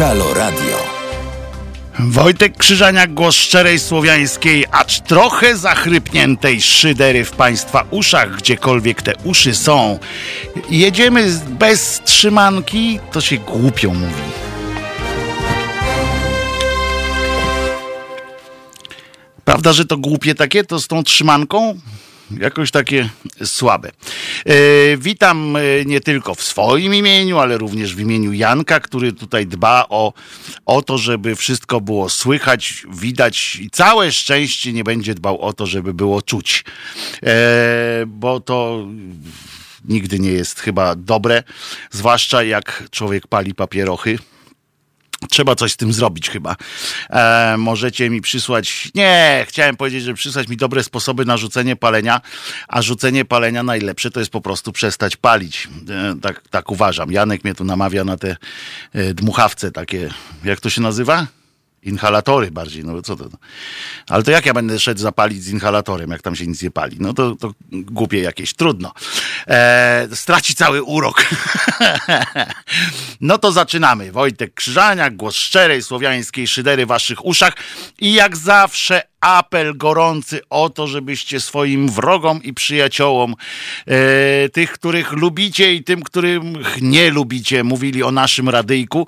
Halo Radio. Wojtek Krzyżaniak, głos szczerej słowiańskiej, acz trochę zachrypniętej szydery w Państwa uszach, gdziekolwiek te uszy są. Jedziemy bez trzymanki, to się głupio mówi. Prawda, że to głupie takie, to z tą trzymanką? Jakoś takie słabe. E, witam e, nie tylko w swoim imieniu, ale również w imieniu Janka, który tutaj dba o, o to, żeby wszystko było słychać, widać i całe szczęście nie będzie dbał o to, żeby było czuć. E, bo to nigdy nie jest chyba dobre, zwłaszcza jak człowiek pali papierochy Trzeba coś z tym zrobić chyba. E, możecie mi przysłać. Nie, chciałem powiedzieć, że przysłać mi dobre sposoby na rzucenie palenia, a rzucenie palenia najlepsze to jest po prostu przestać palić. E, tak, tak uważam. Janek mnie tu namawia na te e, dmuchawce takie. Jak to się nazywa? Inhalatory bardziej, no co to? Ale to jak ja będę szedł zapalić z inhalatorem, jak tam się nic nie pali? No to, to głupie jakieś, trudno. E, straci cały urok. no to zaczynamy. Wojtek Krzyżaniak, głos szczerej słowiańskiej szydery w waszych uszach i jak zawsze apel gorący o to, żebyście swoim wrogom i przyjaciołom, e, tych, których lubicie i tym, których nie lubicie, mówili o naszym radyjku,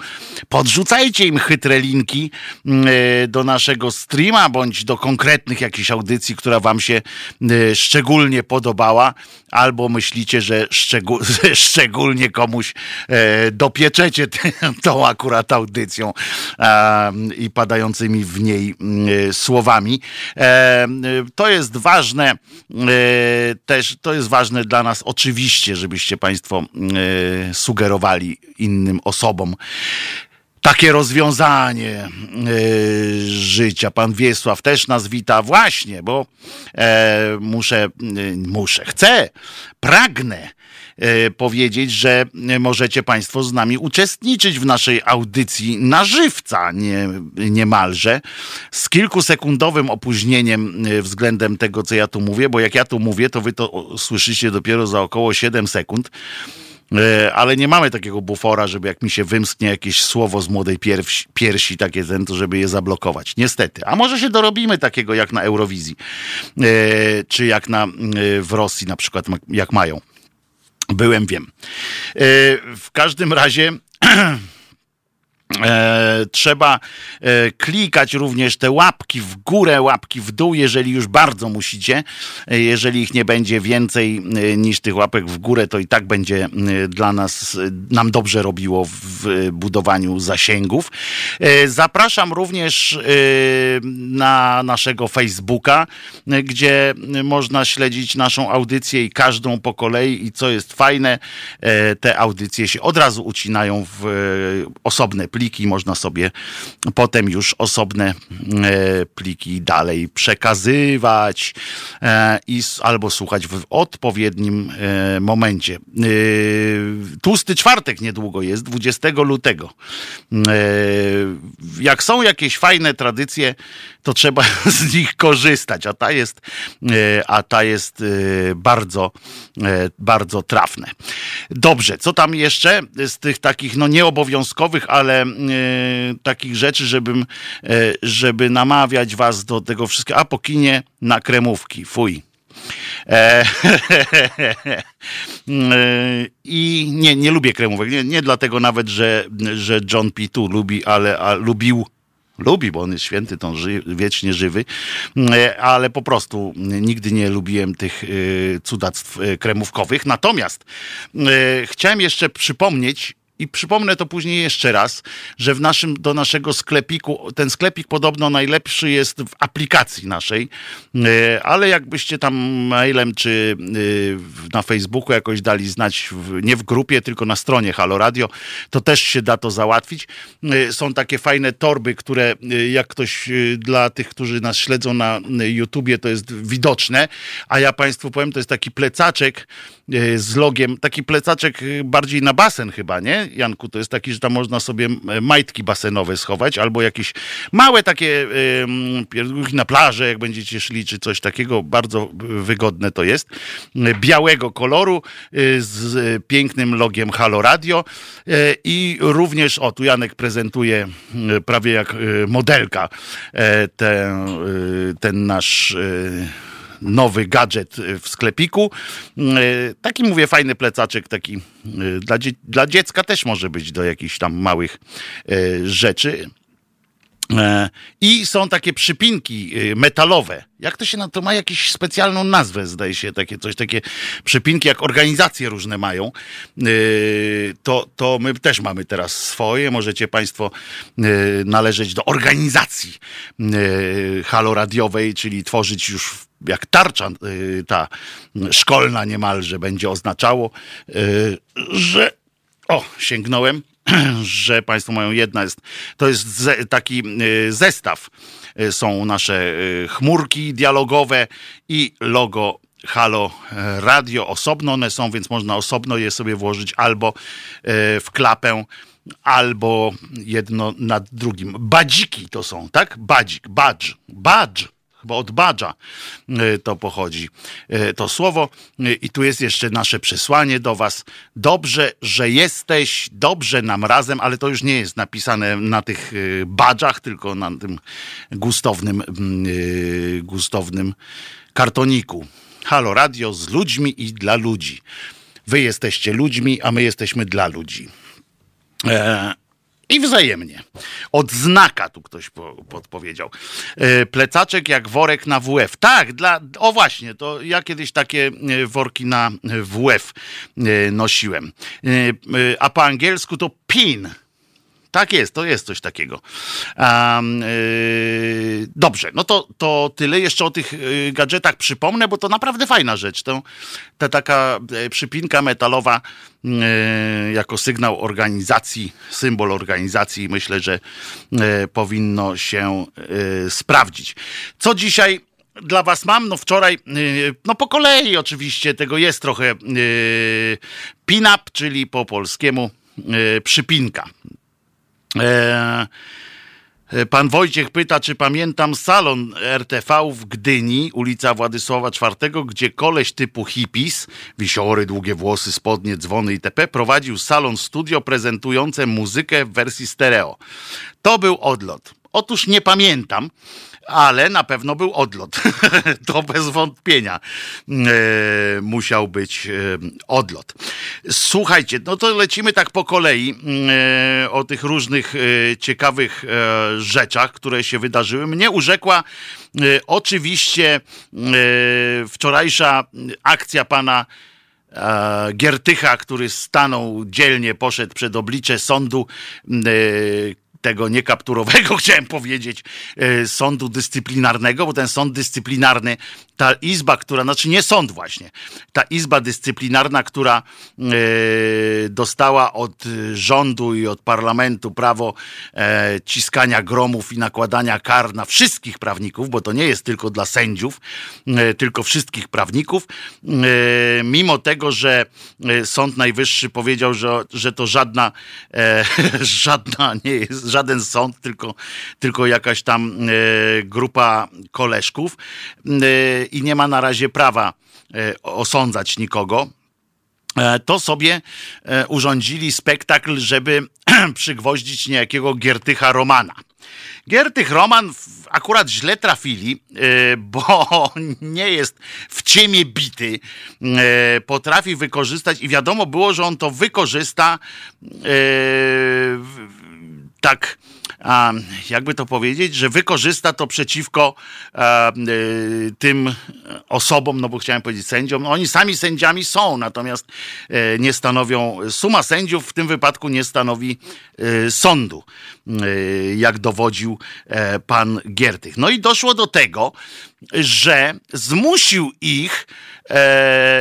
podrzucajcie im chytre linki e, do naszego streama, bądź do konkretnych jakichś audycji, która wam się e, szczególnie podobała, albo myślicie, że, szczegó że szczególnie komuś e, dopieczecie tą akurat audycją i padającymi w niej mm, słowami. E, to jest ważne, e, też to jest ważne dla nas oczywiście, żebyście Państwo e, sugerowali innym osobom takie rozwiązanie życia. Pan Wiesław też nas wita właśnie, bo muszę, muszę, chcę, pragnę E, powiedzieć, że możecie Państwo z nami uczestniczyć w naszej audycji na żywca nie, niemalże, z kilkusekundowym opóźnieniem e, względem tego, co ja tu mówię, bo jak ja tu mówię, to Wy to słyszycie dopiero za około 7 sekund e, ale nie mamy takiego bufora, żeby jak mi się wymsknie jakieś słowo z młodej piersi, piersi takie ten, to żeby je zablokować. Niestety. A może się dorobimy takiego jak na Eurowizji, czy jak na, w Rosji na przykład, jak mają. Byłem, wiem. E, w każdym razie E, trzeba e, klikać również te łapki w górę, łapki w dół, jeżeli już bardzo musicie. E, jeżeli ich nie będzie więcej niż tych łapek w górę, to i tak będzie dla nas, nam dobrze robiło w budowaniu zasięgów. Zapraszam również na naszego Facebooka, gdzie można śledzić naszą audycję i każdą po kolei. I co jest fajne, te audycje się od razu ucinają w osobne pliki pliki, można sobie potem już osobne e, pliki dalej przekazywać e, i albo słuchać w odpowiednim e, momencie. Tłusty czwartek niedługo jest, 20 lutego. Jak są jakieś fajne tradycje, to trzeba z nich korzystać, a ta jest, a ta jest bardzo, bardzo trafne. Dobrze, co tam jeszcze z tych takich no nieobowiązkowych, ale E, takich rzeczy, żebym, e, żeby namawiać was do tego wszystkiego. A po kinie na kremówki, fuj. E, I nie, nie lubię kremówek. Nie, nie dlatego nawet, że, że John P. tu lubi, ale a, lubił lubi, bo on jest święty, to ży, wiecznie żywy, ale po prostu nigdy nie lubiłem tych cudactw kremówkowych. Natomiast chciałem jeszcze przypomnieć i przypomnę to później jeszcze raz, że w naszym, do naszego sklepiku, ten sklepik podobno najlepszy jest w aplikacji naszej, e, ale jakbyście tam mailem czy e, na Facebooku jakoś dali znać, nie w grupie, tylko na stronie Halo Radio, to też się da to załatwić. E, są takie fajne torby, które jak ktoś dla tych, którzy nas śledzą na YouTubie, to jest widoczne, a ja Państwu powiem, to jest taki plecaczek, z logiem, taki plecaczek bardziej na basen chyba, nie? Janku, to jest taki, że tam można sobie majtki basenowe schować, albo jakieś małe takie pierdółki na plażę, jak będziecie szli, czy coś takiego, bardzo wygodne to jest. Białego koloru z pięknym logiem Halo Radio i również, o tu Janek prezentuje prawie jak modelka ten, ten nasz nowy gadżet w sklepiku. Taki mówię, fajny plecaczek, taki dla, dla dziecka też może być do jakichś tam małych rzeczy. I są takie przypinki metalowe. Jak to się na to ma jakąś specjalną nazwę, zdaje się, takie coś, takie przypinki, jak organizacje różne mają. To, to my też mamy teraz swoje. Możecie Państwo należeć do organizacji haloradiowej, czyli tworzyć już jak tarcza ta szkolna niemalże będzie oznaczało, że o, sięgnąłem że Państwo mają jedna jest, to jest taki y, zestaw. Y, są nasze y, chmurki dialogowe i logo Halo Radio. Osobno one są, więc można osobno je sobie włożyć albo w klapę, albo jedno nad drugim. Badziki to są, tak? Badzik, badge, badge chyba od badża e, to pochodzi e, to słowo. E, I tu jest jeszcze nasze przesłanie do Was. Dobrze, że jesteś, dobrze nam razem, ale to już nie jest napisane na tych badżach, tylko na tym gustownym, gustownym kartoniku. Halo Radio z ludźmi i dla ludzi. Wy jesteście ludźmi, a my jesteśmy dla ludzi. I wzajemnie. Odznaka, tu ktoś po, podpowiedział. E, plecaczek jak worek na WF. Tak, dla, o właśnie, to ja kiedyś takie e, worki na WF e, nosiłem. A po angielsku to pin. Tak jest, to jest coś takiego. Um, yy, dobrze, no to, to tyle. Jeszcze o tych yy, gadżetach przypomnę, bo to naprawdę fajna rzecz. To, ta taka yy, przypinka metalowa yy, jako sygnał organizacji, symbol organizacji, myślę, że yy, powinno się yy, sprawdzić. Co dzisiaj dla was mam, no wczoraj, no po kolei oczywiście, tego jest trochę pin-up, czyli po polskiemu przypinka. E, e, pan Wojciech pyta, czy pamiętam salon RTV w Gdyni, ulica Władysława IV, gdzie koleś typu hippies, wisiory, długie włosy, spodnie, dzwony itp. prowadził salon studio prezentujące muzykę w wersji stereo. To był odlot. Otóż nie pamiętam, ale na pewno był odlot. to bez wątpienia e, musiał być e, odlot. Słuchajcie, no to lecimy tak po kolei e, o tych różnych ciekawych rzeczach, które się wydarzyły. Mnie urzekła oczywiście wczorajsza akcja pana Giertycha, który stanął dzielnie, poszedł przed oblicze sądu tego niekapturowego, chciałem powiedzieć, e, sądu dyscyplinarnego, bo ten sąd dyscyplinarny, ta izba, która, znaczy nie sąd właśnie, ta izba dyscyplinarna, która e, dostała od rządu i od parlamentu prawo e, ciskania gromów i nakładania kar na wszystkich prawników, bo to nie jest tylko dla sędziów, tylko wszystkich prawników, mimo tego, że Sąd Najwyższy powiedział, że, że to żadna, żadna nie jest, żaden sąd, tylko, tylko jakaś tam e, grupa koleżków. E, i nie ma na razie prawa e, osądzać nikogo to sobie urządzili spektakl, żeby przygwoździć niejakiego Giertycha Romana. Giertych Roman akurat źle trafili, bo nie jest w ciemię bity, potrafi wykorzystać i wiadomo było, że on to wykorzysta tak, jakby to powiedzieć, że wykorzysta to przeciwko e, tym osobom, no bo chciałem powiedzieć sędziom, no oni sami sędziami są, natomiast e, nie stanowią, suma sędziów w tym wypadku nie stanowi e, sądu, jak dowodził pan Giertych. No i doszło do tego, że zmusił ich E,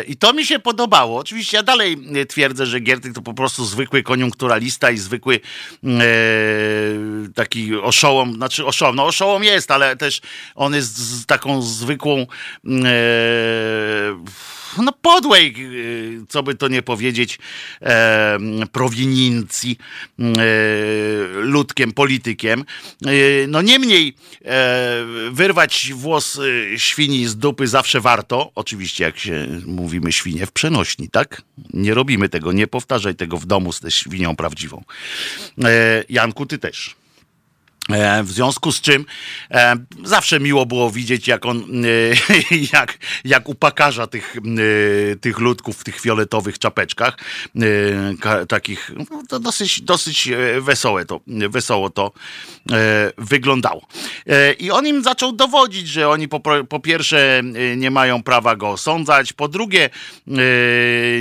I to mi się podobało. Oczywiście ja dalej twierdzę, że Giertych to po prostu zwykły koniunkturalista i zwykły e, taki oszołom, znaczy oszołom, no oszołom jest, ale też on jest z taką zwykłą no podłej, co by to nie powiedzieć, e, e, ludkiem, politykiem. E, no niemniej e, wyrwać włos e, świni z dupy zawsze warto, oczywiście jak się mówimy świnie w przenośni, tak? Nie robimy tego, nie powtarzaj tego w domu z tą świnią prawdziwą. E, Janku, ty też. E, w związku z czym e, zawsze miło było widzieć, jak on, e, jak, jak upakarza tych, tych ludków w tych fioletowych czapeczkach, ka, takich, no, dosyć, dosyć wesołe to, wesoło to wyglądało. I on im zaczął dowodzić, że oni po, po pierwsze nie mają prawa go osądzać, po drugie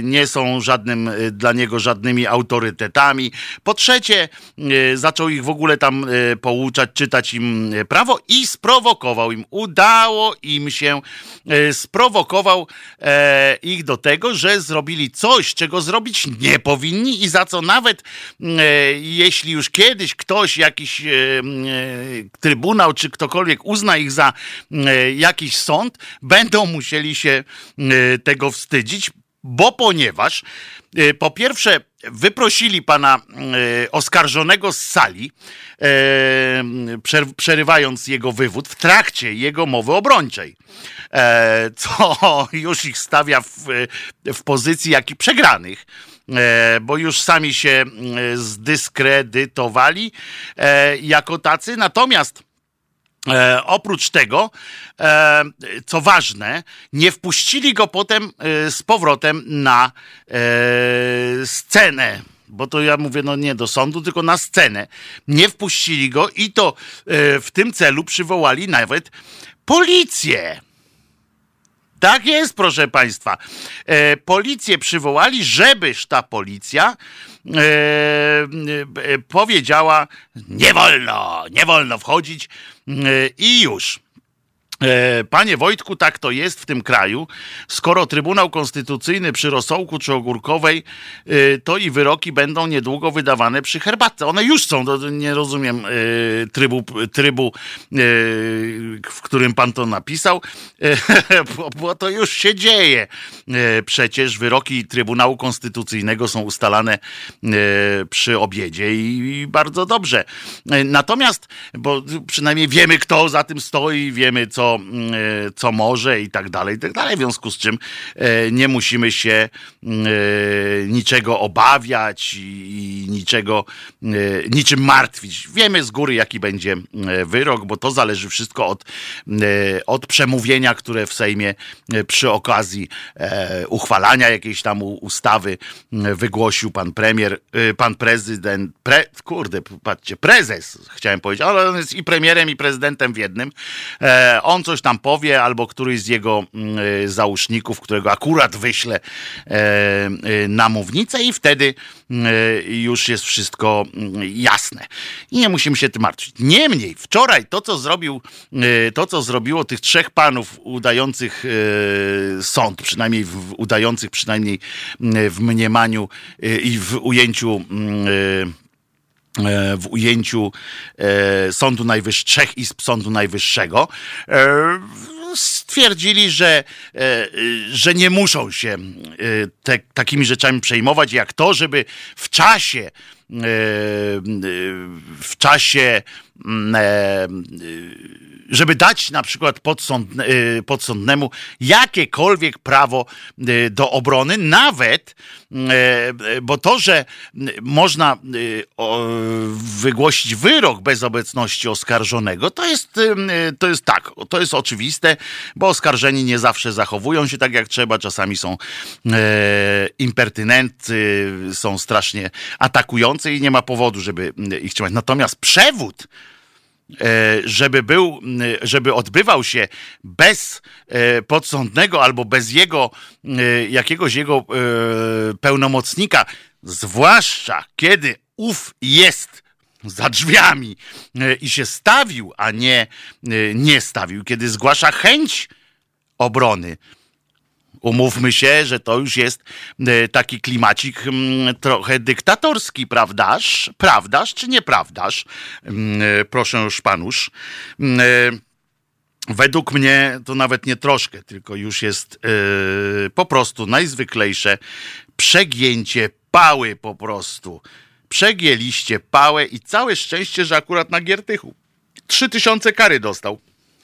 nie są żadnym, dla niego żadnymi autorytetami, po trzecie zaczął ich w ogóle tam po pouczać, czytać im e, prawo i sprowokował im. Udało im się, e, sprowokował e, ich do tego, że zrobili coś, czego zrobić nie powinni i za co nawet jeśli już kiedyś ktoś, jakiś trybunał czy ktokolwiek uzna ich za jakiś sąd, będą musieli się tego wstydzić, bo ponieważ po pierwsze wyprosili pana e, oskarżonego z sali, e, przerywając jego wywód w trakcie jego mowy obrończej, e, co już ich stawia w, w pozycji jak i przegranych bo już sami się zdyskredytowali jako tacy. Natomiast E, oprócz tego, e, co ważne, nie wpuścili go potem e, z powrotem na scenę. Bo to ja mówię, no nie do sądu, tylko na scenę. Nie wpuścili go i to w tym celu przywołali nawet policję. Tak jest, proszę Państwa. Policję przywołali, żebyż ta policja powiedziała: nie wolno, nie wolno wchodzić e, i już. E, panie Wojtku, tak to jest w tym kraju. Skoro Trybunał Konstytucyjny przy rosołku czy ogórkowej, e, to i wyroki będą niedługo wydawane przy herbatce. One już są, nie rozumiem e, trybu, trybu w którym pan to napisał, bo to już się dzieje. Przecież wyroki Trybunału Konstytucyjnego są ustalane przy obiedzie i bardzo dobrze. Natomiast, bo przynajmniej wiemy, kto za tym stoi, wiemy, co E, co może i tak dalej, i tak dalej. W związku z czym e, nie musimy się e, niczego obawiać i niczego, niczym martwić. Wiemy z góry, jaki będzie wyrok, bo to zależy wszystko od, od przemówienia, które w Sejmie przy okazji uchwalania jakiejś tam ustawy wygłosił pan premier, pan prezydent, pre, kurde, patrzcie, prezes, chciałem powiedzieć, ale on jest i premierem, i prezydentem w jednym. On on coś tam powie, albo któryś z jego mm, e, załóżników, którego akurat wyśle e, e, na mównicę i wtedy już jest wszystko mm, jasne. I nie musimy się tym martwić. Niemniej, wczoraj to, co zrobił, to, co zrobiło tych trzech panów udających sąd, przynajmniej w, udających przynajmniej w mniemaniu i w ujęciu w ujęciu e, Sądu Najwyższego, trzech izb Sądu Najwyższego, e, stwierdzili, że, że nie muszą się te, takimi rzeczami przejmować, jak to, żeby w czasie w czasie mm, żeby dać na przykład y, podsądnemu jakiekolwiek prawo y, do obrony, nawet, y, bo to, że można wygłosić wyrok bez obecności oskarżonego, to jest, to jest tak, to jest oczywiste, bo oskarżeni nie zawsze zachowują się tak jak trzeba, czasami są impertynentcy, są strasznie atakujący i nie ma powodu, żeby ich trzymać. Natomiast przewód żeby był, żeby odbywał się bez e, podsądnego albo bez jego, e, jakiegoś jego pełnomocnika, zwłaszcza kiedy ów jest za drzwiami i się stawił, a nie nie stawił, kiedy zgłasza chęć obrony, Umówmy się, że to już jest taki klimacik mm, trochę dyktatorski, prawdaż? Prawdaż czy nieprawdaż? Mm, proszę już panusz. Mm, według mnie to nawet nie troszkę, tylko już jest po prostu najzwyklejsze przegięcie pały po prostu. Przegięliście pałę i całe szczęście, że akurat na Giertychu. Trzy tysiące kary dostał.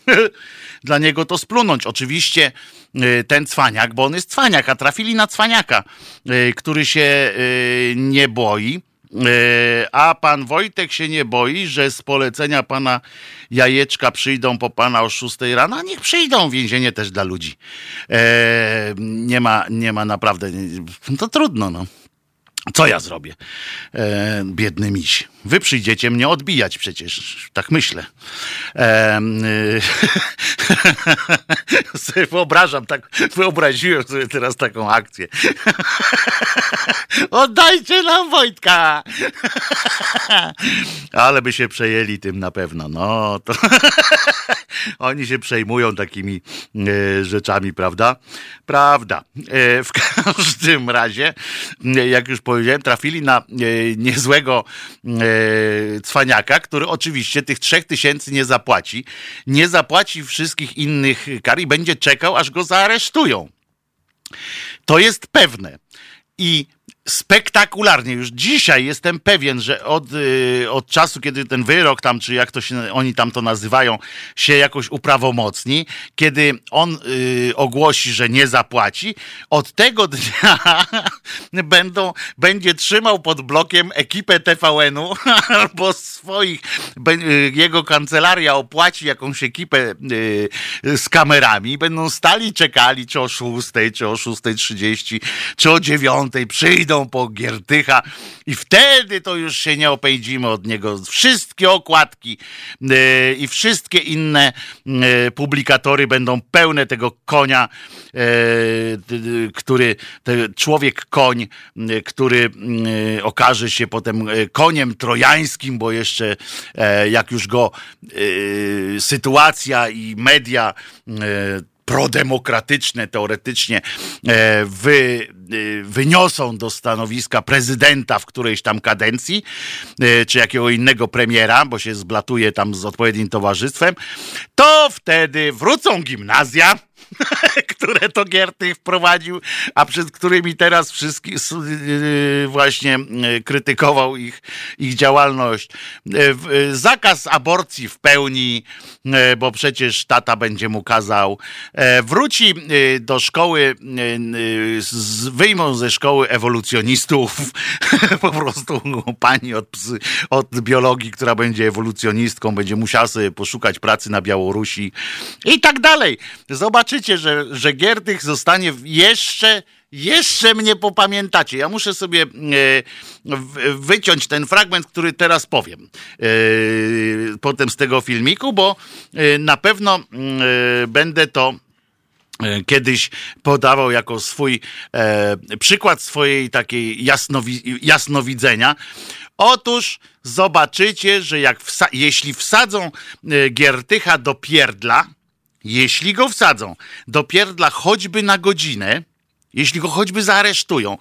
Dla niego to splunąć. Oczywiście ten cwaniak, bo on jest cwaniak, a trafili na cwaniaka, y, który się y, nie boi. A pan Wojtek się nie boi, że z polecenia pana jajeczka przyjdą po pana o 6 rano, a niech przyjdą. Więzienie też dla ludzi. Nie ma, nie ma naprawdę. To trudno, no. Co ja zrobię? E, biedny miś. Wy przyjdziecie mnie odbijać przecież, tak myślę. E, e, sobie wyobrażam, tak wyobraziłem sobie teraz taką akcję. Oddajcie nam Wojtka! Ale by się przejęli tym na pewno. No, to oni się przejmują takimi e, rzeczami, prawda? Prawda. E, w każdym razie, jak już powiedziałem, trafili na e, niezłego cwaniaka, który oczywiście tych trzech tysięcy nie zapłaci. Nie zapłaci wszystkich innych kar i będzie czekał, aż go zaaresztują. To jest pewne. I spektakularnie. Już dzisiaj jestem pewien, że od, y, od czasu, kiedy ten wyrok tam, czy jak to się, oni tam to nazywają, się jakoś uprawomocni, kiedy on y, ogłosi, że nie zapłaci, od tego dnia będą, będzie trzymał pod blokiem ekipę TVN-u albo swoich, y, jego kancelaria opłaci jakąś ekipę z kamerami, będą stali, czekali, czy o 6, czy o 6.30, czy o 9, przyjdą po Giertycha i wtedy to już się nie opędzimy od niego. Wszystkie okładki yy, i wszystkie inne yy, publikatory będą pełne tego konia, yy, który, człowiek koń, który okaże się potem koniem trojańskim, bo jeszcze jak już go sytuacja i media prodemokratyczne teoretycznie e, wy, e, wyniosą do stanowiska prezydenta w którejś tam kadencji, e, czy jakiego innego premiera, bo się zblatuje tam z odpowiednim towarzystwem, to wtedy wrócą gimnazja, które to Gierty wprowadził, a przed którymi teraz wszystkich y, właśnie y, krytykował ich, ich działalność. Y, zakaz aborcji w pełni, bo przecież tata będzie mu kazał. Wróci do szkoły, wyjmą ze szkoły ewolucjonistów, po prostu pani od, od biologii, która będzie ewolucjonistką, będzie musiała sobie poszukać pracy na Białorusi i tak dalej. Zobaczycie, zobaczycie, że, że Giertych zostanie jeszcze jeszcze mnie popamiętacie. Ja muszę sobie e, wyciąć ten fragment, który teraz powiem e, potem z tego filmiku, bo e, na pewno będę to kiedyś podawał jako swój przykład swojej takiej jasnowi jasnowidzenia. Otóż zobaczycie, że jak wsa jeśli wsadzą Giertycha do pierdla, jeśli go wsadzą do pierdla choćby na godzinę, jeśli go choćby zaaresztują,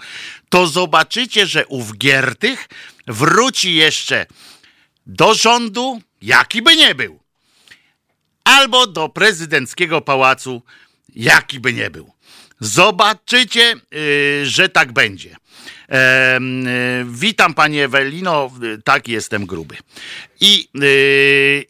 to zobaczycie, że ów Giertych wróci jeszcze do rządu, jaki by nie był, albo do prezydenckiego pałacu, jaki by nie był. Zobaczycie, yy, że tak będzie. E, witam Panie Ewelino, tak jestem gruby. I, e,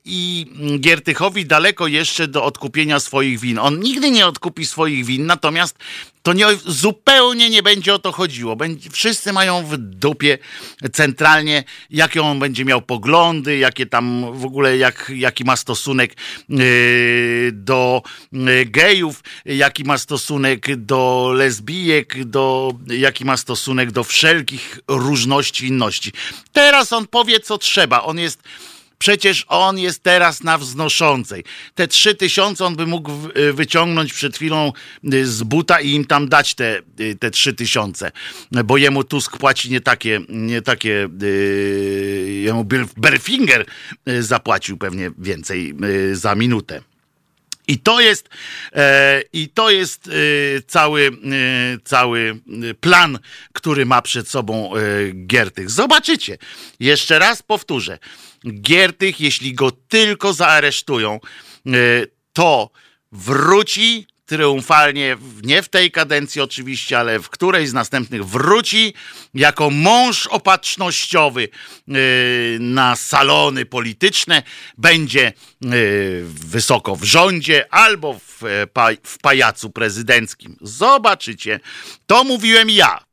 I Giertychowi daleko jeszcze do odkupienia swoich win. On nigdy nie odkupi swoich win, natomiast to nie, zupełnie nie będzie o to chodziło. Będzie, wszyscy mają w dupie centralnie, jakie on będzie miał poglądy, jakie tam w ogóle, jak, jaki ma stosunek yy, do yy, gejów, jaki ma stosunek do lesbijek, do, jaki ma stosunek do wszelkich różności inności. Teraz on powie, co trzeba. On jest Przecież on jest teraz na wznoszącej. Te trzy tysiące on by mógł y, wyciągnąć przed chwilą y, z buta i im tam dać te, y, te trzy tysiące. Bo jemu Tusk płaci nie takie, nie takie jemu Berfinger zapłacił pewnie więcej za minutę. I to jest, e, i to jest e, cały, e, cały plan, który ma przed sobą Giertych. Zobaczycie. Jeszcze raz powtórzę. Giertych, jeśli go tylko zaaresztują, to wróci triumfalnie, nie w tej kadencji oczywiście, ale w której z następnych wróci jako mąż opatrznościowy yy, na salony polityczne, będzie yy, wysoko w rządzie albo w, w pajacu prezydenckim. Zobaczycie, to mówiłem ja.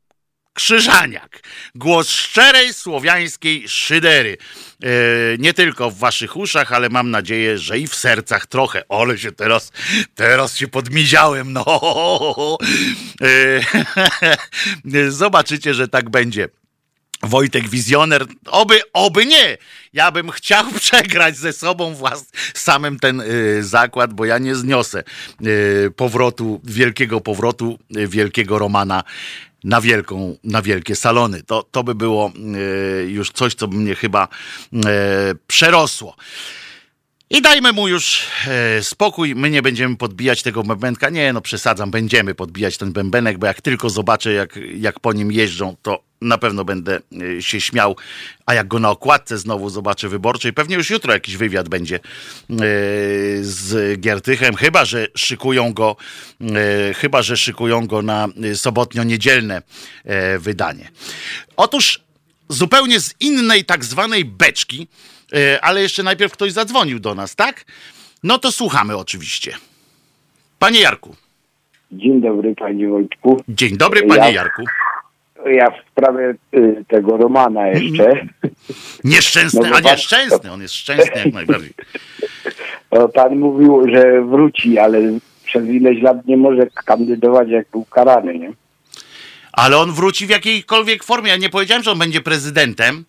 Krzyżaniak. Głos szczerej słowiańskiej szydery. E, nie tylko w waszych uszach, ale mam nadzieję, że i w sercach trochę. Ole się teraz, teraz się podmiziałem. No. E, zobaczycie, że tak będzie. Wojtek wizjoner, oby, oby nie. Ja bym chciał przegrać ze sobą włas, samym ten y, zakład, bo ja nie zniosę y, powrotu, wielkiego powrotu, y, wielkiego Romana na wielką, na wielkie salony. To, to by było e, już coś, co by mnie chyba e, przerosło. I dajmy mu już e, spokój. My nie będziemy podbijać tego bębenka. Nie, no przesadzam, będziemy podbijać ten bębenek, bo jak tylko zobaczę, jak, jak po nim jeżdżą, to na pewno będę e, się śmiał. A jak go na okładce znowu zobaczę wyborczej, pewnie już jutro jakiś wywiad będzie e, z Giertychem, chyba że szykują go, e, chyba że szykują go na sobotnio-niedzielne e, wydanie. Otóż zupełnie z innej tak zwanej beczki E, ale jeszcze najpierw ktoś zadzwonił do nas, tak? No to słuchamy oczywiście. Panie Jarku. Dzień dobry, panie Wojtku. Dzień dobry, panie ja, Jarku. Ja w sprawie y, tego Romana jeszcze. Nieszczęsny, no, a nieszczęsny, on jest szczęsny jak najbardziej. O, pan mówił, że wróci, ale przez ileś lat nie może kandydować, jak był karany, nie? Ale on wróci w jakiejkolwiek formie. Ja nie powiedziałem, że on będzie prezydentem.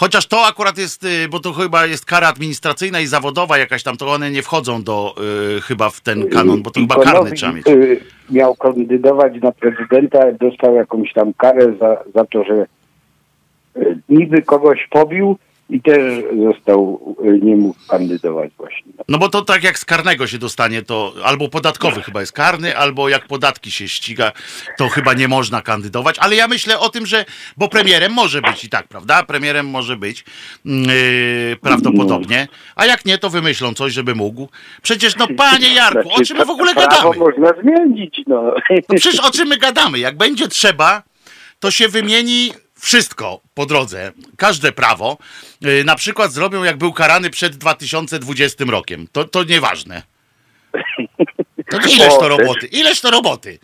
Chociaż to akurat jest, y, bo to chyba jest kara administracyjna i zawodowa jakaś tam, to one nie wchodzą do y, chyba w ten kanon, bo to chyba karny trzeba mieć. Y, miał kandydować na prezydenta, dostał jakąś tam karę za, za to, że y, niby kogoś pobił, i też został, y, nie mógł kandydować właśnie. No bo to tak jak z karnego się dostanie, to albo podatkowy chyba jest karny, albo jak podatki się ściga, to chyba nie można kandydować, ale ja myślę o tym, że, bo premierem może być i tak, prawda? Premierem może być yy, prawdopodobnie, a jak nie, to wymyślą coś, żeby mógł. Przecież no panie Jarku, o czym my w ogóle gadamy? można zmienić, no. no. Przecież o czym my gadamy? Jak będzie trzeba, to się wymieni wszystko po drodze, każde prawo, y, na przykład zrobią, jak był karany przed 2020 rokiem. To, to nieważne. To ileż to roboty? Ileż to roboty?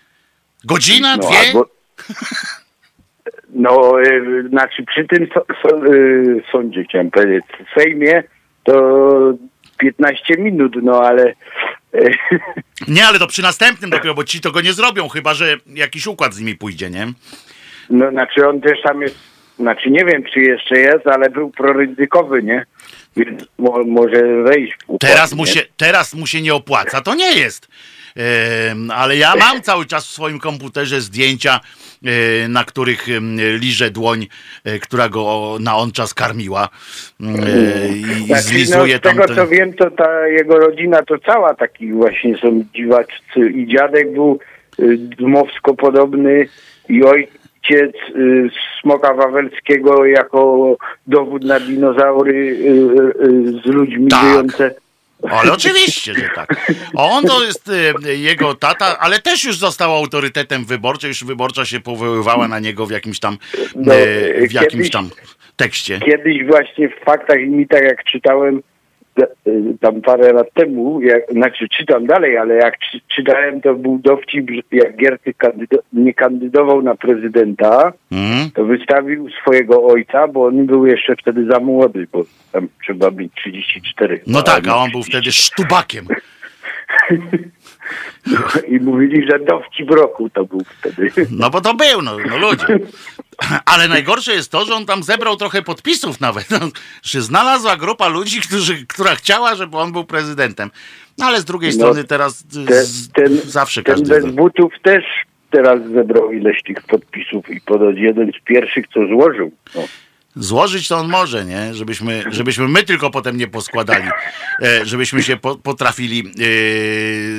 Godzina, no, dwie? Albo... No, y, znaczy przy tym so, so, y, sądzie, chciałem powiedzieć, w Sejmie to 15 minut, no ale... Nie, ale to przy następnym dopiero, bo ci to go nie zrobią, chyba że jakiś układ z nimi pójdzie, nie? No, znaczy on też tam jest, znaczy nie wiem, czy jeszcze jest, ale był proryzykowy, nie? Więc mo, może wejść układ, teraz, mu się, teraz mu się nie opłaca, to nie jest. Yy, ale ja mam cały czas w swoim komputerze zdjęcia, yy, na których yy, liże dłoń, e, która go na on czas karmiła i znaczy, zlizuje no, z tego co wiem, to ta jego rodzina to cała taki właśnie są dziwaczcy i dziadek był dmowsko podobny i oj, ojciec y, Smoka Wawelskiego jako dowód na dinozaury y, y, z ludźmi tak. żyjące. Ale oczywiście, że tak. On to jest jego tata, ale też już został autorytetem wyborczym, już wyborcza się powoływała na niego w jakimś tam, no, w jakimś kiedyś, tam tekście. Kiedyś właśnie w faktach i mitach, jak czytałem, tam parę lat temu, jak, znaczy czytam dalej, ale jak czy, czytałem, to był dowcip, jak Gierty kandydo, nie kandydował na prezydenta, mm. to wystawił swojego ojca, bo on był jeszcze wtedy za młody, bo tam trzeba być 34. No tak, a on był wtedy sztubakiem. I mówili, że dowcip roku to był wtedy. No bo to był, no, no ludzie. Ale najgorsze jest to, że on tam zebrał trochę podpisów nawet. No, że znalazła grupa ludzi, którzy, która chciała, żeby on był prezydentem. No ale z drugiej no, strony teraz ten, ten, zawsze ten każdy... bez butów też teraz zebrał ileś tych podpisów i ponoć jeden z pierwszych, co złożył. No. Złożyć to on może, nie? Żebyśmy, żebyśmy my tylko potem nie poskładali, e, żebyśmy się po, potrafili e,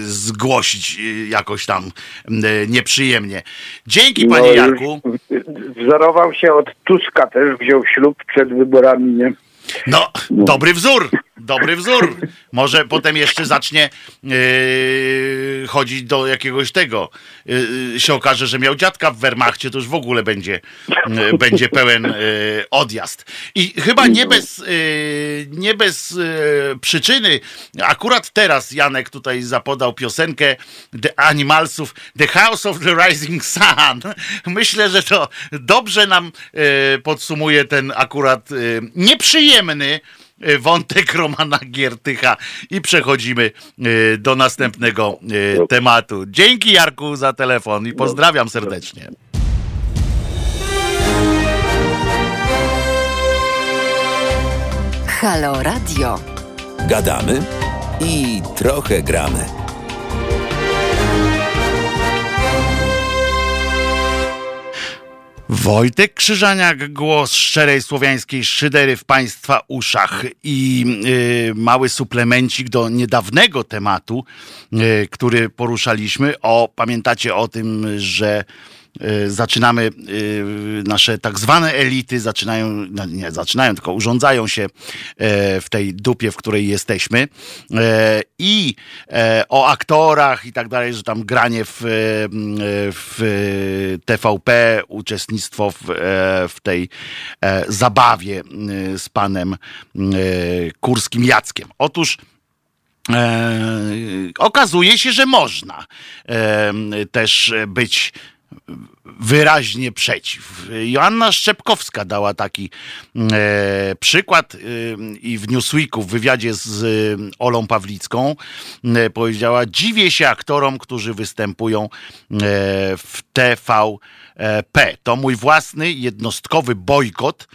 zgłosić e, jakoś tam nieprzyjemnie. Dzięki, panie No, Jarku. Wzorował się od Tuska też, wziął ślub przed wyborami, nie? No, dobry wzór, dobry wzór. Może potem jeszcze zacznie yy, chodzić do jakiegoś tego. Yy, się okaże, że miał dziadka w Wehrmachcie, to już w ogóle będzie, yy, będzie pełen odjazd. I chyba nie bez, nie bez przyczyny, akurat teraz Janek tutaj zapodał piosenkę The Animalsów, The House of the Rising Sun. Myślę, że to dobrze nam podsumuje ten akurat nieprzyjemny wątek Romana Giertycha i przechodzimy y, do następnego y, tematu. Dzięki Jarku za telefon i pozdrawiam serdecznie. Halo Radio. Gadamy i trochę gramy. Wojtek Krzyżaniak, głos szczerej słowiańskiej szydery w Państwa uszach i y, mały suplemencik do niedawnego tematu, y, który poruszaliśmy. O, pamiętacie o tym, że zaczynamy, y, nasze tak zwane elity zaczynają, no nie zaczynają, tylko urządzają się e, w tej dupie, w której jesteśmy. E, I e, o aktorach i tak dalej, że tam granie w, w TVP, uczestnictwo w, w tej zabawie z panem Kurskim Jackiem. Otóż E, okazuje się, że można e, też być wyraźnie przeciw. Joanna Szczepkowska dała taki e, przykład e, i w Newsweeku w wywiadzie z e, Olą Pawlicką e, powiedziała: Dziwię się aktorom, którzy występują e, w TVP. To mój własny jednostkowy bojkot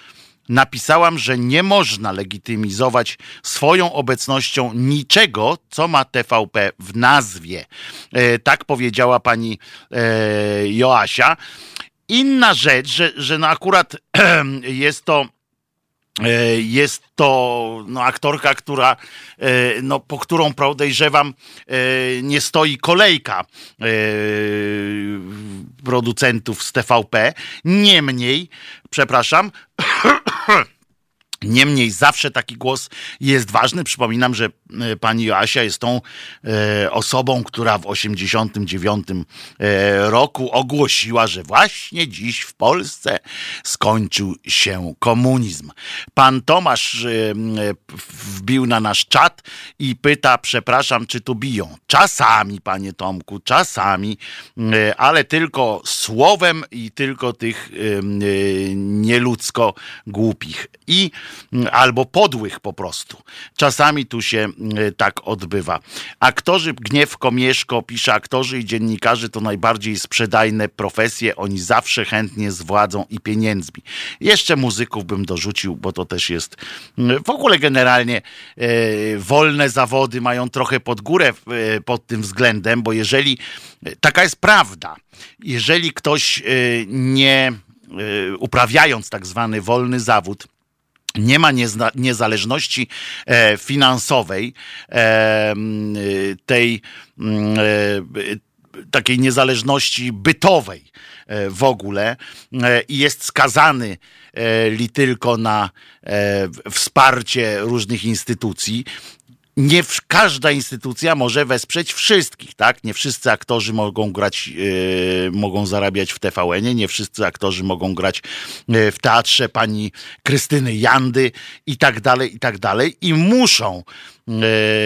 napisałam, że nie można legitymizować swoją obecnością niczego, co ma TVP w nazwie. E, tak powiedziała pani e, Joasia. Inna rzecz, że, że no akurat jest to e, jest to no, aktorka, która, no, po którą podejrzewam, nie stoi kolejka producentów z TVP. Niemniej, przepraszam, Huh. Niemniej zawsze taki głos jest ważny. Przypominam, że e, pani Joasia jest tą e, osobą, która w 89 e, roku ogłosiła, że właśnie dziś w Polsce skończył się komunizm. Pan Tomasz e, e, wbił na nasz czat i pyta, przepraszam, czy tu biją? Czasami, panie Tomku, czasami, e, ale tylko słowem i tylko tych nieludzko głupich. I albo podłych po prostu. Czasami tu się tak odbywa. Aktorzy, Gniew Komieszko pisze, aktorzy i dziennikarze to najbardziej sprzedajne profesje. Oni zawsze chętnie z władzą i pieniędzmi. Jeszcze muzyków bym dorzucił, bo to też jest w ogóle generalnie y, wolne zawody mają trochę pod górę y, pod tym względem, bo jeżeli, taka jest prawda, jeżeli ktoś nie uprawiając tak zwany wolny zawód, nie ma niezależności e, finansowej, e, tej e, takiej niezależności bytowej w ogóle i jest skazany li tylko na wsparcie różnych instytucji, nie każda instytucja może wesprzeć wszystkich, tak? Nie wszyscy aktorzy mogą grać, yy, mogą zarabiać w TVN-ie, nie wszyscy aktorzy mogą grać yy, w teatrze pani Krystyny Jandy i tak dalej, i tak dalej. I muszą, yy,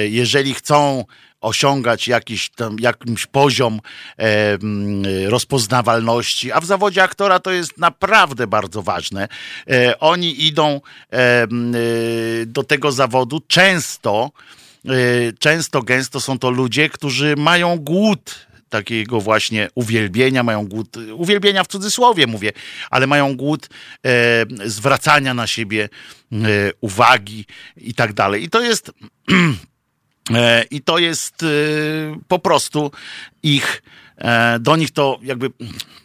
jeżeli chcą osiągać jakiś tam, jakimś poziom e, rozpoznawalności, a w zawodzie aktora to jest naprawdę bardzo ważne. E, oni idą e, do tego zawodu często, często gęsto są to ludzie, którzy mają głód takiego właśnie uwielbienia, mają głód, uwielbienia w cudzysłowie mówię, ale mają głód e, zwracania na siebie e, uwagi i tak dalej. I to jest E, I to jest e, po prostu ich, e, do nich to jakby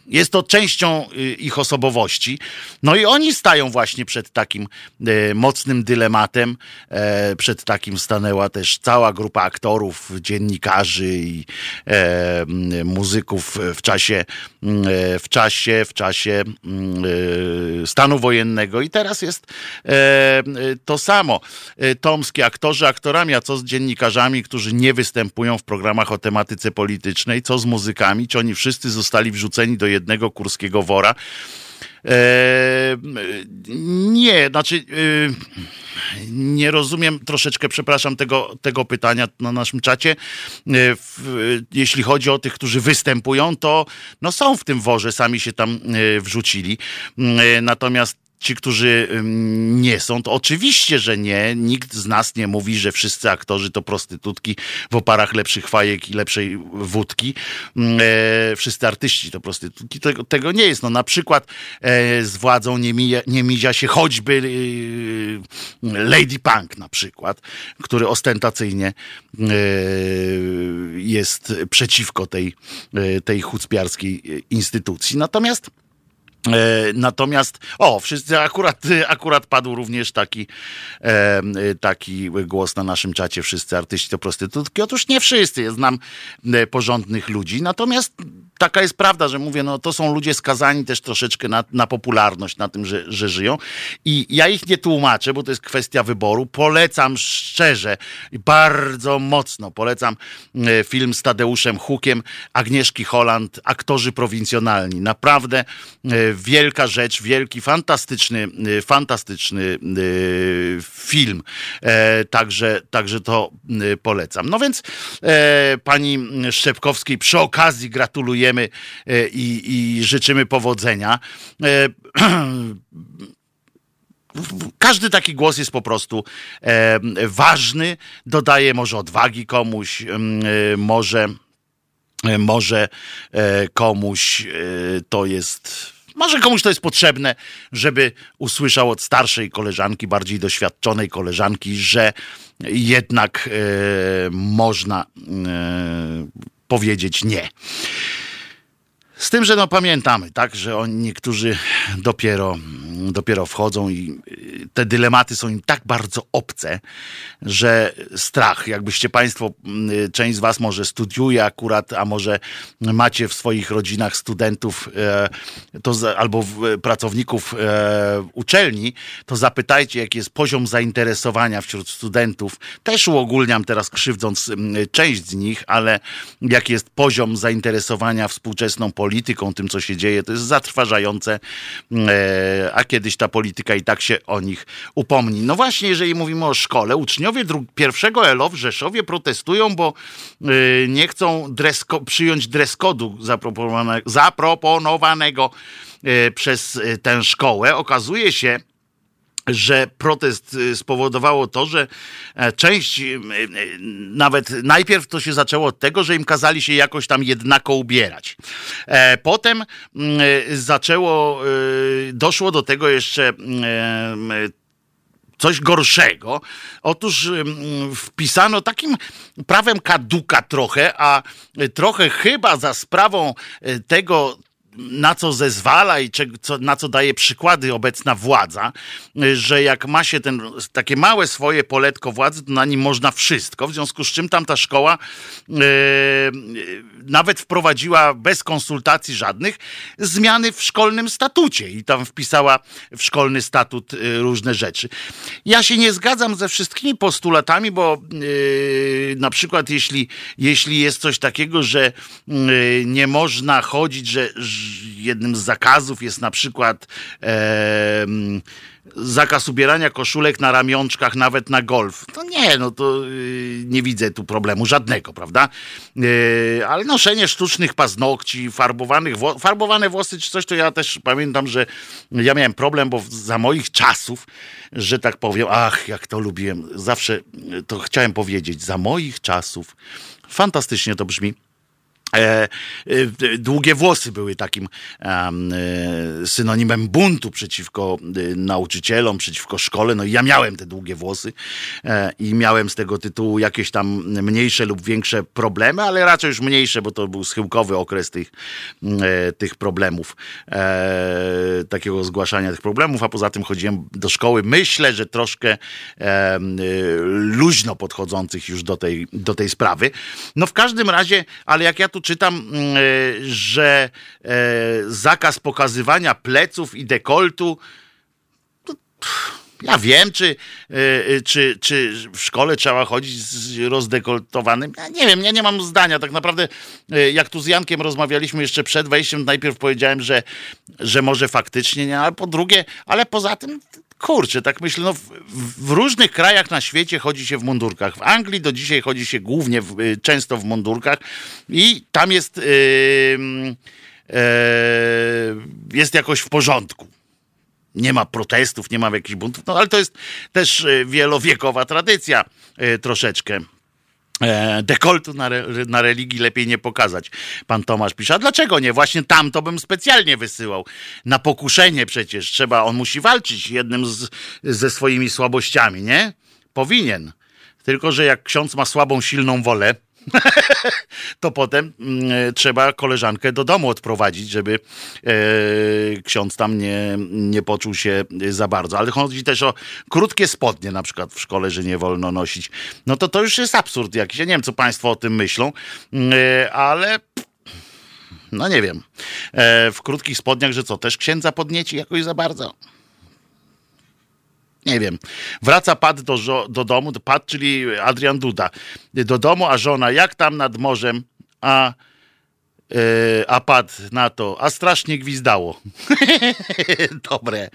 jest to częścią y, ich osobowości. No i oni stają właśnie przed takim e, mocnym dylematem. E, przed takim stanęła też cała grupa aktorów, dziennikarzy i e, muzyków w czasie, w czasie, w czasie stanu wojennego. I teraz jest to samo. Tomskie aktorzy aktorami, a co z dziennikarzami, którzy nie występują w programach o tematyce politycznej, co z muzykami, czy oni wszyscy zostali wrzuceni do jednego jednego kurskiego wora. Eee, nie, znaczy yy, nie rozumiem troszeczkę, przepraszam, tego, tego pytania na naszym czacie. Yy, w, jeśli chodzi o tych, którzy występują, to no są w tym worze, sami się tam yy, wrzucili. Natomiast ci, którzy nie są, to oczywiście, że nie. Nikt z nas nie mówi, że wszyscy aktorzy to prostytutki w oparach lepszych fajek i lepszej wódki. E, wszyscy artyści to prostytutki. Tego, tego nie jest. No, na przykład e, z władzą nie mija, nie się choćby e, Lady Punk na przykład, który ostentacyjnie e, jest przeciwko tej, e, tej chucpiarskiej instytucji. Natomiast E, natomiast, o, wszyscy akurat, akurat padł również taki, e, taki głos na naszym czacie, wszyscy artyści to prostytutki. Otóż nie wszyscy, ja znam e, porządnych ludzi, natomiast taka jest prawda, że mówię, no to są ludzie skazani też troszeczkę na, na popularność, na tym, że, że żyją. I ja ich nie tłumaczę, bo to jest kwestia wyboru. Polecam szczerze i bardzo mocno polecam e, film z Tadeuszem Hukiem, Agnieszki Holland, aktorzy prowincjonalni. Naprawdę e, wielka rzecz, wielki, fantastyczny, e, fantastyczny film. Także, także to polecam. No więc pani Szczepkowskiej przy okazji gratuluję dziękujemy e, i, i życzymy powodzenia. E, każdy taki głos jest po prostu e, ważny, dodaje może odwagi komuś, może, może komuś to jest. Może komuś to jest potrzebne, żeby usłyszał od starszej koleżanki, bardziej doświadczonej koleżanki, że jednak e, można e, powiedzieć nie. Z tym, że no pamiętamy, tak, że oni niektórzy dopiero, dopiero wchodzą i y, te dylematy są im tak bardzo obce, że strach, jakbyście Państwo, y, część z Was może studiuje akurat, a może macie w swoich rodzinach studentów e, to, albo pracowników e, uczelni, to zapytajcie, jaki jest poziom zainteresowania wśród studentów. Też uogólniam teraz krzywdząc część z nich, ale jaki jest poziom zainteresowania współczesną polityką, tym co się dzieje, to jest zatrważające, e, a kiedyś ta polityka i tak się o nich upomni. No właśnie, jeżeli mówimy o szkole, uczniowie pierwszego ELO w Rzeszowie protestują, bo e, nie chcą przyjąć dress kodu zaproponowanego e, przez tę szkołę. Okazuje się, że protest y, spowodowało to, że e, część, y, y, nawet najpierw to się zaczęło od tego, że im kazali się jakoś tam jednako ubierać. E, potem mm, zaczęło, doszło do tego jeszcze coś gorszego. Otóż wpisano takim prawem kaduka trochę, a trochę chyba za sprawą tego, na co zezwala i co, na co daje przykłady obecna władza, że jak ma się ten, takie małe swoje poletko władzy, to na nim można wszystko, w związku z czym tam ta szkoła e, nawet wprowadziła bez konsultacji żadnych zmiany w szkolnym statucie i tam wpisała w szkolny statut e, różne rzeczy. Ja się nie zgadzam ze wszystkimi postulatami, bo e, na przykład jeśli, jeśli jest coś takiego, że nie można chodzić, że jednym z zakazów jest na przykład e, zakaz ubierania koszulek na ramionczkach, nawet na golf. To nie, no to yy, nie widzę tu problemu żadnego, prawda? Yy, ale noszenie sztucznych paznokci, farbowanych farbowane włosy czy coś, to ja też pamiętam, że ja miałem problem, bo za moich czasów, że tak powiem, ach, jak to lubiłem, zawsze to chciałem powiedzieć, za moich czasów, fantastycznie to brzmi, E, e, długie włosy były takim e, synonimem buntu przeciwko e, nauczycielom, przeciwko szkole. No i ja miałem te długie włosy e, i miałem z tego tytułu jakieś tam mniejsze lub większe problemy, ale raczej już mniejsze, bo to był schyłkowy okres tych, e, tych problemów, takiego zgłaszania tych problemów, a poza tym chodziłem do szkoły. Myślę, że troszkę luźno podchodzących już do tej, do tej sprawy. No w każdym razie, ale jak ja tu czytam, mm, e, że e, zakaz pokazywania pleców i dekoltu. Ja wiem, czy, e, czy, czy w szkole trzeba chodzić z rozdekoltowanym. Ja nie wiem, ja nie mam zdania. Tak naprawdę, jak tu z Jankiem rozmawialiśmy jeszcze przed wejściem, najpierw powiedziałem, że, że może faktycznie nie, ale po drugie, ale poza tym kurczę, tak myślę, no w, w, różnych krajach na świecie chodzi się w mundurkach. W Anglii do dzisiaj chodzi się głównie, w, y, często w mundurkach i tam jest, yy, yy, jest jakoś w porządku. Nie ma protestów, nie ma jakichś buntów, no ale to jest też y, wielowiekowa tradycja yy, troszeczkę. E, dekoltu na, re, na religii lepiej nie pokazać. Pan Tomasz pisze, a dlaczego nie? Właśnie tam to bym specjalnie wysyłał. Na pokuszenie przecież trzeba, on musi walczyć jednym z, ze swoimi słabościami, nie? Powinien. Tylko, że jak ksiądz ma słabą, silną wolę, to potem mm, trzeba koleżankę do domu odprowadzić, żeby e, ksiądz tam nie, nie poczuł się za bardzo. Ale chodzi też o krótkie spodnie na przykład w szkole, że nie wolno nosić. No to to już jest absurd jakiś. Ja nie wiem, co państwo o tym myślą, mm, e, ale no nie wiem. E, w krótkich spodniach, że co, też księdza podnieci jakoś za bardzo? Nie wiem, wraca Pat do, do domu, Pat, czyli Adrian Duda, do domu, a żona jak tam nad morzem, a yy, a Pat na to, a strasznie gwizdało. Dobre.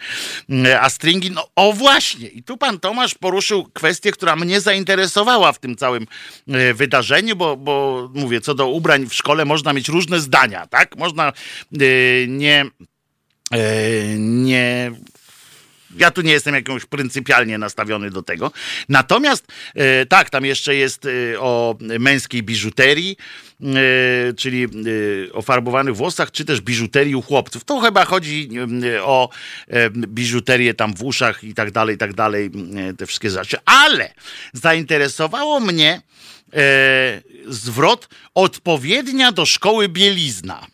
A stringi, no o właśnie. I tu pan Tomasz poruszył kwestię, która mnie zainteresowała w tym całym e, wydarzeniu, bo, bo mówię, co do ubrań w szkole można mieć różne zdania, tak? Można yy, nie nie ja tu nie jestem jakąś pryncypialnie nastawiony do tego. Natomiast e, tak, tam jeszcze jest e, o męskiej biżuterii, e, czyli o farbowanych włosach, czy też biżuterii u chłopców. To chyba chodzi o biżuterię tam w uszach i tak dalej, i tak dalej, te wszystkie rzeczy. Ale zainteresowało mnie zwrot odpowiednia do szkoły bielizna.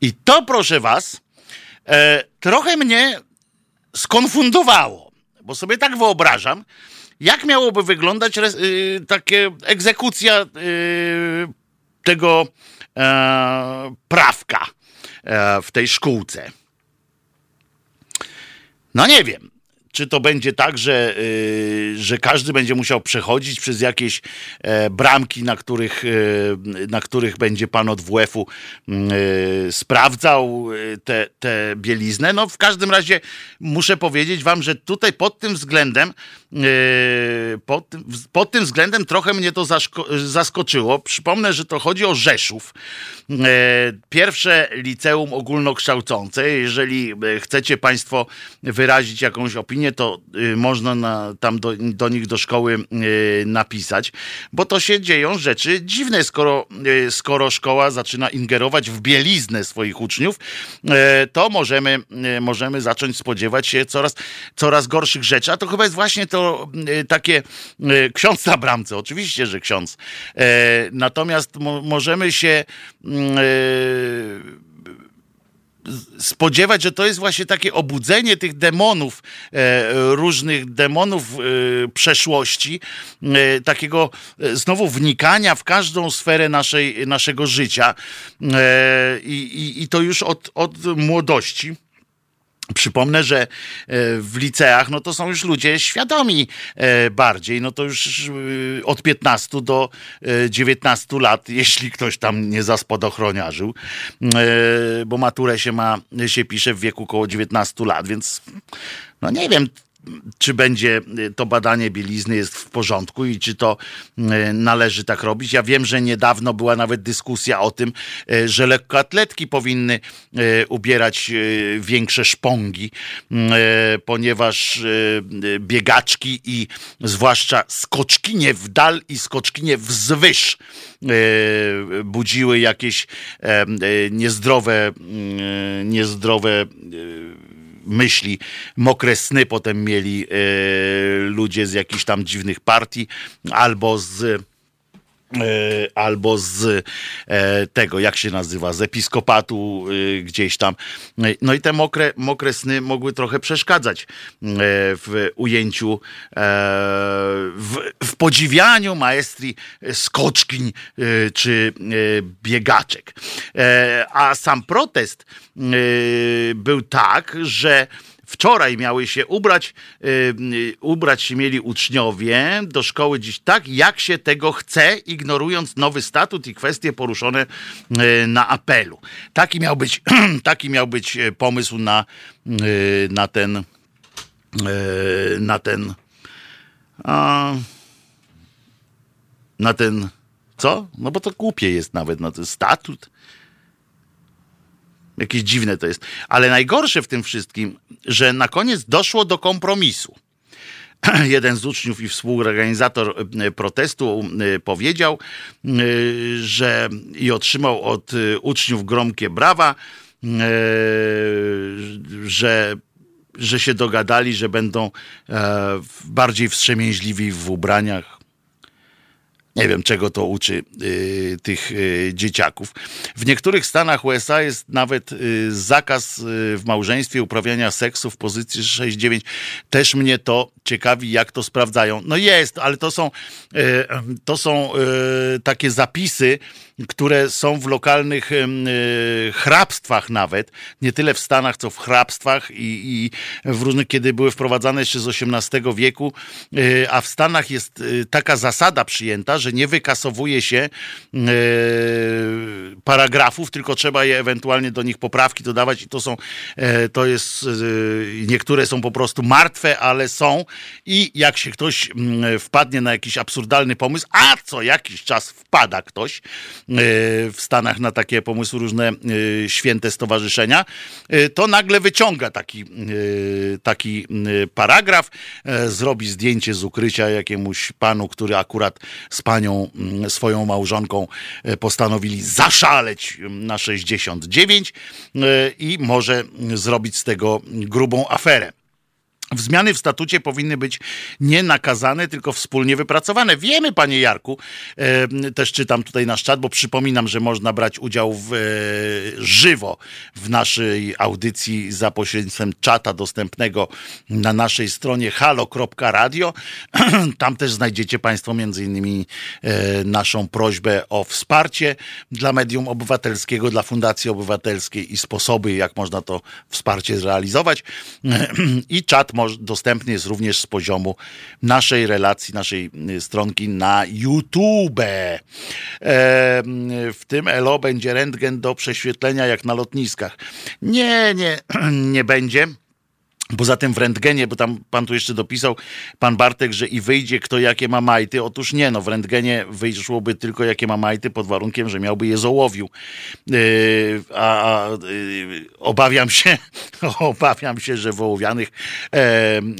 I to, proszę was, trochę mnie skonfundowało, bo sobie tak wyobrażam, jak miałoby wyglądać res, y, takie egzekucja y, tego e, prawka e, w tej szkółce. No nie wiem czy to będzie tak, że, y, że każdy będzie musiał przechodzić przez jakieś e, bramki, na których, y, na których będzie pan od WF-u y, sprawdzał te, te bieliznę. No w każdym razie muszę powiedzieć wam, że tutaj pod tym względem pod, pod tym względem trochę mnie to zaskoczyło. Przypomnę, że to chodzi o Rzeszów. Pierwsze liceum ogólnokształcące. Jeżeli chcecie państwo wyrazić jakąś opinię, to można na, tam do, do, nich do szkoły napisać, bo to się dzieją rzeczy dziwne, skoro, skoro szkoła zaczyna ingerować w bieliznę swoich uczniów, to możemy, możemy zacząć spodziewać się coraz, coraz gorszych rzeczy, a to chyba jest właśnie to takie ksiądz na bramce, oczywiście, że ksiądz. Natomiast możemy się spodziewać, że to jest właśnie takie obudzenie tych demonów, e, różnych demonów e, przeszłości, e, takiego znowu wnikania w każdą sferę naszej, naszego życia i, i, i to już od, od młodości. Przypomnę, że e, w liceach no to są już ludzie świadomi e, bardziej, no to już e, od 15 do 19 lat, jeśli ktoś tam nie zaspodochroniarzył, bo maturę się ma, się pisze w wieku około 19 lat, więc no nie wiem, czy będzie to badanie bielizny jest w porządku i czy to należy tak robić. Ja wiem, że niedawno była nawet dyskusja o tym, że lekkoatletki powinny ubierać większe szpongi, ponieważ biegaczki i zwłaszcza skoczkinie w dal i skoczkinie wzwyż budziły jakieś niezdrowe, niezdrowe myśli, mokre sny potem mieli e, ludzie z jakichś tam dziwnych partii albo z albo z e, tego, jak się nazywa, z episkopatu e, gdzieś tam. No i te mokre, mokre sny mogły trochę przeszkadzać w ujęciu, w, w podziwianiu maestrii skoczkiń czy biegaczek. A sam protest był tak, że Wczoraj miały się ubrać, yy, ubrać się mieli uczniowie do szkoły dziś tak, jak się tego chce, ignorując nowy statut i kwestie poruszone yy, na apelu. Taki miał być, taki miał być pomysł na, na ten na ten na ten co? No bo to głupie jest nawet na ten statut. Jakieś dziwne to jest. Ale najgorsze w tym wszystkim, że na koniec doszło do kompromisu. Jeden z uczniów i współorganizator e, protestu e, powiedział, e, że i otrzymał od uczniów gromkie brawa, że że się dogadali, że będą bardziej wstrzemięźliwi w ubraniach, nie wiem, czego to uczy y, tych y, dzieciaków. W niektórych stanach USA jest nawet y, zakaz y, w małżeństwie uprawiania seksu w pozycji 6-9. Też mnie to ciekawi, jak to sprawdzają. No jest, ale to są, y, to są y, takie zapisy, które są w lokalnych hrabstwach nawet, nie tyle w Stanach, co w hrabstwach i, i w różnych, kiedy były wprowadzane jeszcze z XVIII wieku, a w Stanach jest taka zasada przyjęta, że nie wykasowuje się e, paragrafów, tylko trzeba je ewentualnie do nich poprawki dodawać i to są, e, to jest, e, niektóre są po prostu martwe, ale są i jak się ktoś mm, wpadnie na jakiś absurdalny pomysł, a co jakiś czas wpada ktoś w Stanach na takie pomysły różne święte stowarzyszenia, to nagle wyciąga taki, taki paragraf, zrobi zdjęcie z ukrycia jakiemuś panu, który akurat z panią, mm, swoją małżonką e, postanowili zaszaleć mm, na 69 e, i może zrobić z tego grubą aferę. Zmiany w statucie powinny być nie nakazane, tylko wspólnie wypracowane. Wiemy, panie Jarku, też czytam tutaj nasz czat, bo przypominam, że można brać udział w, e, żywo w naszej audycji za pośrednictwem czata dostępnego na naszej stronie halo.radio. Tam też znajdziecie państwo między innymi e, naszą prośbę o wsparcie dla medium obywatelskiego, dla Fundacji Obywatelskiej i sposoby, jak można to wsparcie zrealizować. I czat dostępny jest również z poziomu naszej relacji, naszej y, stronki na YouTube. E, w tym ELO będzie rentgen do prześwietlenia jak na lotniskach. Nie, nie, nie będzie. Poza tym w rentgenie, bo tam pan tu jeszcze dopisał, pan Bartek, że i wyjdzie kto jakie ma majty. Otóż nie, no w rentgenie wyszłoby tylko jakie ma majty pod warunkiem, że miałby je z ołowiu. Yy, a, a yy, obawiam się, obawiam się, że w ołowianych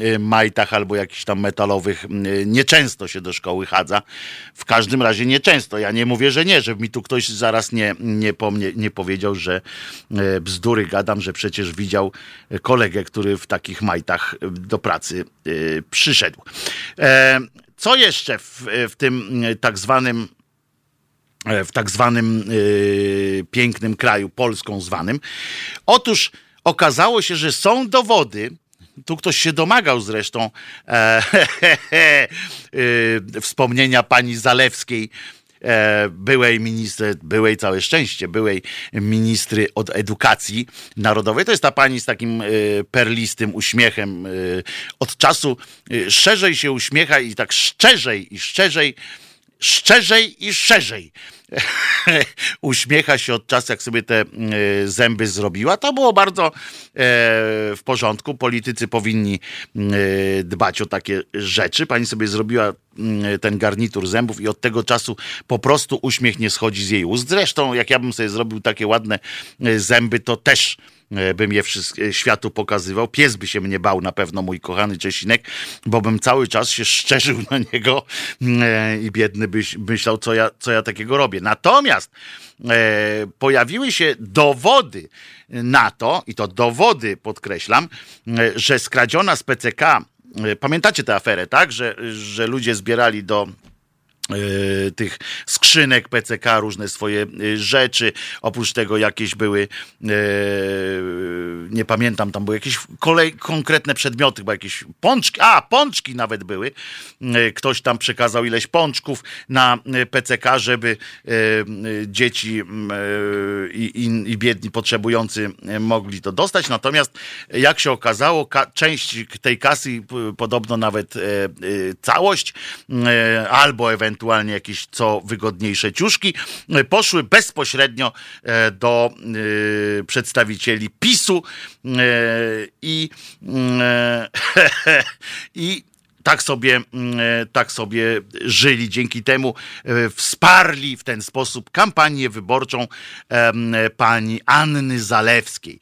yy, majtach albo jakichś tam metalowych yy, nieczęsto się do szkoły chadza. W każdym razie nieczęsto. Ja nie mówię, że nie, żeby mi tu ktoś zaraz nie, nie, po mnie, nie powiedział, że yy, bzdury gadam, że przecież widział kolegę, który w tak takich majtach y, do pracy y, przyszedł. E, co jeszcze w, w tym y, tak zwanym w tak zwanym pięknym kraju, Polską zwanym? Otóż okazało się, że są dowody, tu ktoś się domagał zresztą e, e, wspomnienia pani Zalewskiej, E, byłej ministry, byłej całe szczęście, byłej ministry od edukacji narodowej. To jest ta pani z takim e, perlistym uśmiechem. E, od czasu szerzej się uśmiecha i tak szczerzej i szczerzej szczerzej i szerzej. Uśmiecha się od czasu, jak sobie te zęby zrobiła. To było bardzo w porządku. Politycy powinni dbać o takie rzeczy. Pani sobie zrobiła ten garnitur zębów i od tego czasu po prostu uśmiech nie schodzi z jej ust. Zresztą, jak ja bym sobie zrobił takie ładne zęby, to też E, bym je e, światu pokazywał. Pies by się mnie bał na pewno, mój kochany Czesinek, bo bym cały czas się szczerzył na niego e, i biedny byś myślał, co ja, co ja takiego robię. Natomiast pojawiły się dowody na to, i to dowody podkreślam, że skradziona z PCK, pamiętacie tę aferę, tak? Że, że ludzie zbierali do E, tych skrzynek PCK, różne swoje e, rzeczy. Oprócz tego jakieś były, e, nie pamiętam, tam były jakieś kolej, konkretne przedmioty, chyba jakieś pączki, a pączki nawet były. Ktoś tam przekazał ileś pączków na PCK, żeby dzieci i, i, i biedni, potrzebujący mogli to dostać. Natomiast jak się okazało, część tej kasy, podobno nawet całość, albo ewentualnie ewentualnie jakieś co wygodniejsze ciuszki, e, poszły bezpośrednio e, do e, przedstawicieli PiSu i, i tak sobie, mm, e, tak sobie żyli. Dzięki temu e, wsparli w ten sposób kampanię wyborczą pani Anny Zalewskiej.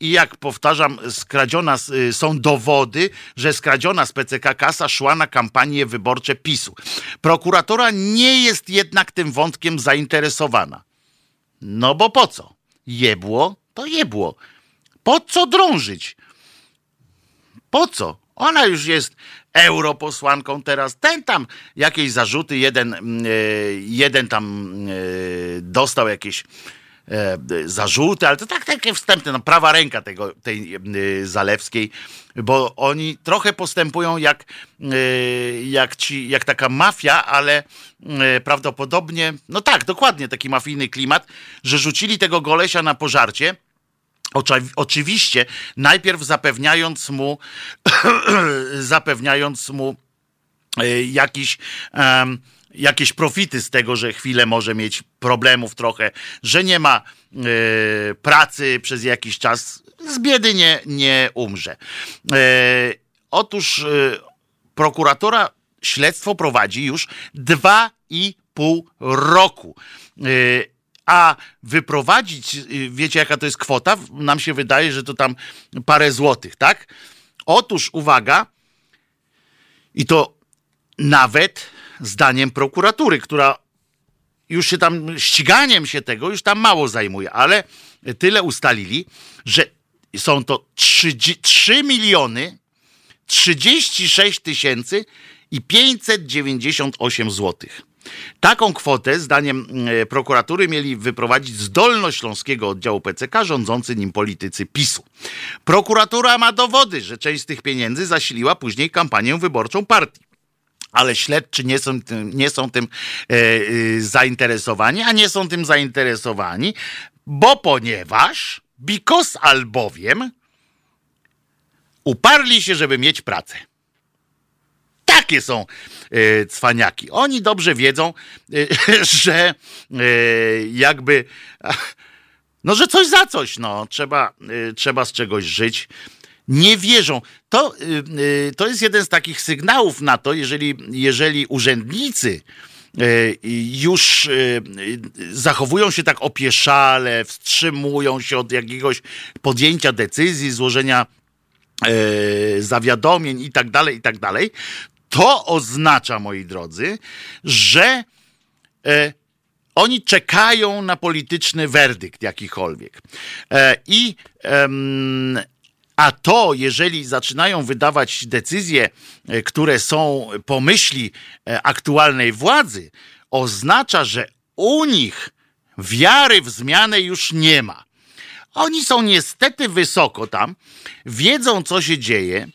I jak powtarzam, skradziona, są dowody, że skradziona z PCK kasa szła na kampanię wyborcze PiSu. Prokuratora nie jest jednak tym wątkiem zainteresowana. No bo po co? Jebło to jebło. Po co drążyć? Po co? Ona już jest europosłanką teraz. Ten tam jakieś zarzuty, jeden, mm, e, jeden tam e, dostał jakieś e, zarzuty, ale to tak takie wstępne, no, prawa ręka tego, tej Zalewskiej, bo oni trochę postępują jak, jak, ci, jak taka mafia, ale prawdopodobnie, no tak, dokładnie taki mafijny klimat, że rzucili tego golesia na pożarcie, Oczywiście, najpierw zapewniając mu, zapewniając mu e, jakiś. Um, jakieś profity z tego, że chwilę może mieć problemów trochę, że nie ma y, pracy przez jakiś czas, z biedy nie, nie umrze. Y, otóż y, prokuratora śledztwo prowadzi już dwa i pół roku a wyprowadzić, y, wiecie jaka to jest kwota? Nam się wydaje, że to tam parę złotych, tak? Otóż uwaga, i to nawet zdaniem prokuratury, która już się tam ściganiem się tego już tam mało zajmuje, ale tyle ustalili, że są to 3, 3 miliony 36 tysięcy i 598 złotych. Taką kwotę, zdaniem e, prokuratury, mieli wyprowadzić z Dolnośląskiego oddziału PCK rządzący nim politycy PiSu. Prokuratura ma dowody, że część z tych pieniędzy zasiliła później kampanię wyborczą partii ale śledczy nie są tym, nie są tym e, e, zainteresowani, a nie są tym zainteresowani, bo ponieważ, because albowiem, uparli się, żeby mieć pracę. Takie są e, cwaniaki. Oni dobrze wiedzą, e, że e, jakby no, że coś za coś, no, trzeba, trzeba z czegoś żyć. Nie wierzą. To, to jest jeden z takich sygnałów na to, jeżeli, jeżeli urzędnicy już zachowują się tak opieszale, wstrzymują się od jakiegoś podjęcia decyzji, złożenia zawiadomień i tak dalej, i tak dalej, to oznacza, moi drodzy, że e, oni czekają na polityczny werdykt jakikolwiek. E, I a to, jeżeli zaczynają wydawać decyzje, e, które są po myśli e, aktualnej władzy, oznacza, że u nich wiary w zmianę już nie ma. Oni są niestety wysoko tam, wiedzą, co się dzieje,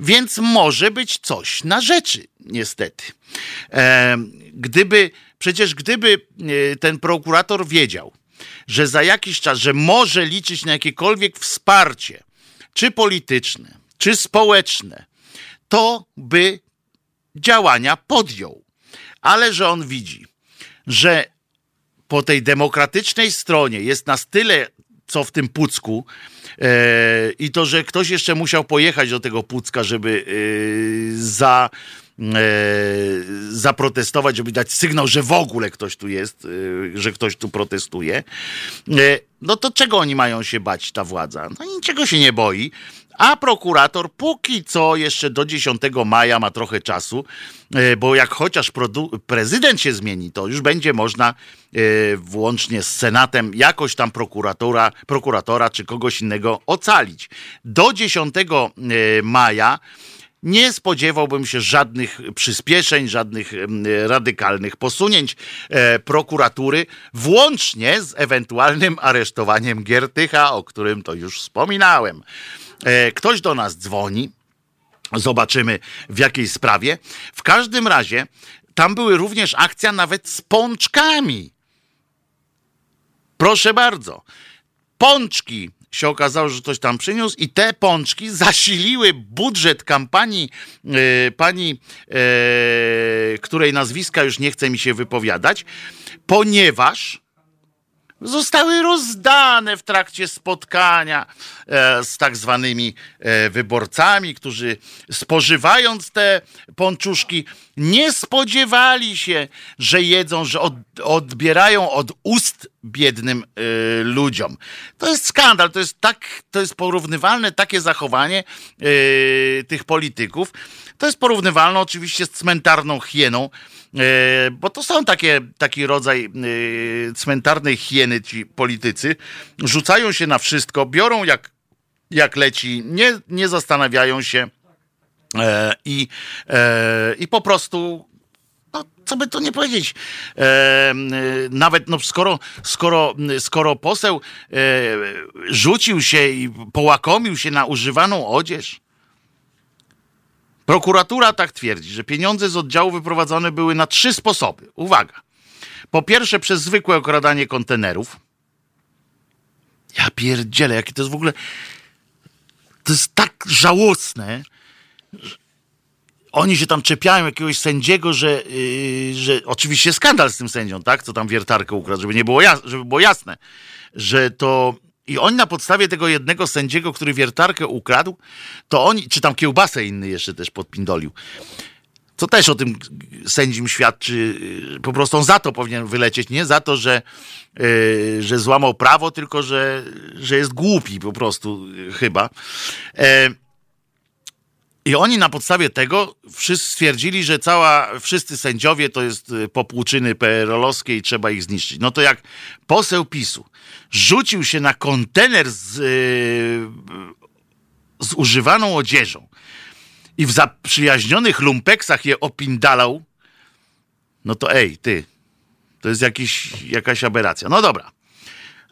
więc może być coś na rzeczy, niestety. E, gdyby, przecież gdyby e, ten prokurator wiedział, że za jakiś czas, że może liczyć na jakiekolwiek wsparcie, czy polityczne, czy społeczne, to by działania podjął ale że on widzi, że po tej demokratycznej stronie jest nas tyle, co w tym Pucku, e, i to, że ktoś jeszcze musiał pojechać do tego Pucka, żeby e, za E, zaprotestować, żeby dać sygnał, że w ogóle ktoś tu jest, że ktoś tu protestuje, no to czego oni mają się bać, ta władza? No niczego się nie boi. A prokurator póki co jeszcze do 10 maja ma trochę czasu, bo jak chociaż prezydent się zmieni, to już będzie można włącznie z Senatem jakoś tam prokuratora, prokuratora czy kogoś innego ocalić. Do 10 maja nie spodziewałbym się żadnych przyspieszeń, żadnych radykalnych posunięć e, prokuratury, włącznie z ewentualnym aresztowaniem Giertycha, o którym to już wspominałem. E, ktoś do nas dzwoni. Zobaczymy w jakiej sprawie. W każdym razie tam były również akcja nawet z pączkami. Proszę bardzo. Pączki się okazało, że ktoś tam przyniósł i te pączki zasiliły budżet kampanii e, pani, e, której nazwiska już nie chce mi się wypowiadać, ponieważ zostały rozdane w trakcie spotkania e, z tak zwanymi e, wyborcami, którzy spożywając te pączuszki nie spodziewali się, że jedzą, że od, odbierają od ust biednym e, ludziom. To jest skandal, to jest tak, to jest porównywalne takie zachowanie tych polityków. To jest porównywalne oczywiście z cmentarną hieną, E, bo to są takie, taki rodzaj e, cmentarnej hieny ci politycy. Rzucają się na wszystko, biorą jak, jak leci, nie, nie zastanawiają się e, i, i po prostu no, co by to nie powiedzieć, e, nawet no, skoro, skoro, skoro poseł e, rzucił się i połakomił się na używaną odzież, Prokuratura tak twierdzi, że pieniądze z oddziału wyprowadzone były na trzy sposoby. Uwaga. Po pierwsze, przez zwykłe okradanie kontenerów. Ja pierdzielę, jakie to jest w ogóle. To jest tak żałosne. Oni się tam czepiają jakiegoś sędziego, że, yy, że oczywiście skandal z tym sędzią, tak? Co tam wiertarkę ukradł, żeby nie było, żeby było jasne, że to i oni na podstawie tego jednego sędziego, który wiertarkę ukradł, to oni, czy tam kiełbasę inny jeszcze też podpindolił. Co też o tym sędzim świadczy, po prostu on za to powinien wylecieć, nie za to, że, yy, że złamał prawo, tylko że, że jest głupi po prostu yy, chyba. Yy, i oni na podstawie tego wszyscy stwierdzili, że cała, wszyscy sędziowie to jest y, popłuczyny PRL-owskie i trzeba ich zniszczyć. No to jak poseł PiSu rzucił się na kontener z, yy, z używaną odzieżą i w zaprzyjaźnionych lumpeksach je opindalał, no to ej, ty, to jest jakiś, jakaś aberracja. No dobra.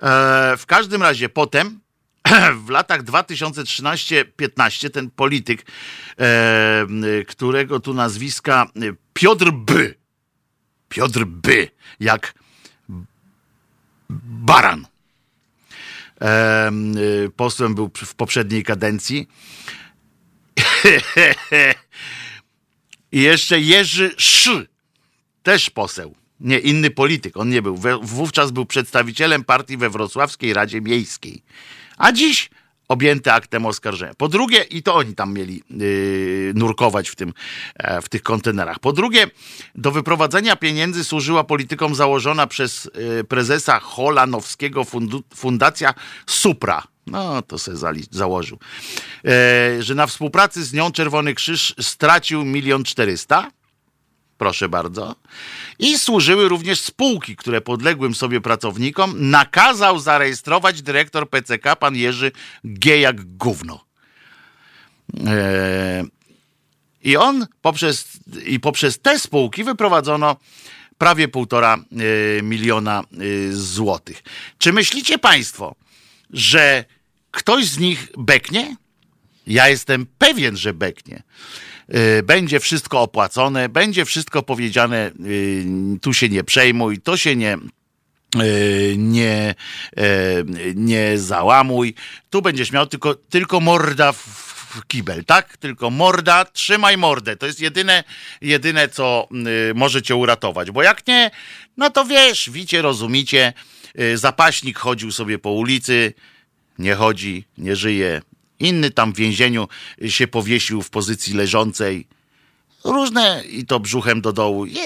E, w każdym razie potem w latach 2013-15 ten polityk, e, którego tu nazwiska Piotr B. Piotr B. Jak baran. E, posłem był w poprzedniej kadencji. I jeszcze Jerzy Sz. Też poseł. Nie, inny polityk. On nie był. Wówczas był przedstawicielem partii we Wrocławskiej Radzie Miejskiej a dziś objęte aktem oskarżenia. Po drugie, i to oni tam mieli yy, nurkować w, tym, e, w tych kontenerach. Po drugie, do wyprowadzenia pieniędzy służyła politykom założona przez yy, prezesa Holanowskiego fundu, Fundacja Supra. No, to se założył. E, że na współpracy z nią Czerwony Krzyż stracił milion czterysta proszę bardzo. I służyły również spółki, które podległym sobie pracownikom nakazał zarejestrować dyrektor PCK, pan Jerzy G. jak gówno. Eee, I on poprzez, i poprzez te spółki wyprowadzono prawie półtora e, miliona e, złotych. Czy myślicie Państwo, że ktoś z nich beknie? Ja jestem pewien, że beknie. Y, będzie wszystko opłacone, będzie wszystko powiedziane, y, tu się nie przejmuj, to się nie, y, nie, nie załamuj, tu będziesz miał tylko, tylko morda w, kibel, tak? Tylko morda, trzymaj mordę. To jest jedyne, jedyne co może cię uratować. Bo jak nie, no to wiesz, wicie, rozumicie, zapaśnik chodził sobie po ulicy, nie chodzi, nie żyje. Inny tam w więzieniu się powiesił w pozycji leżącej. Różne i to brzuchem do dołu. Je,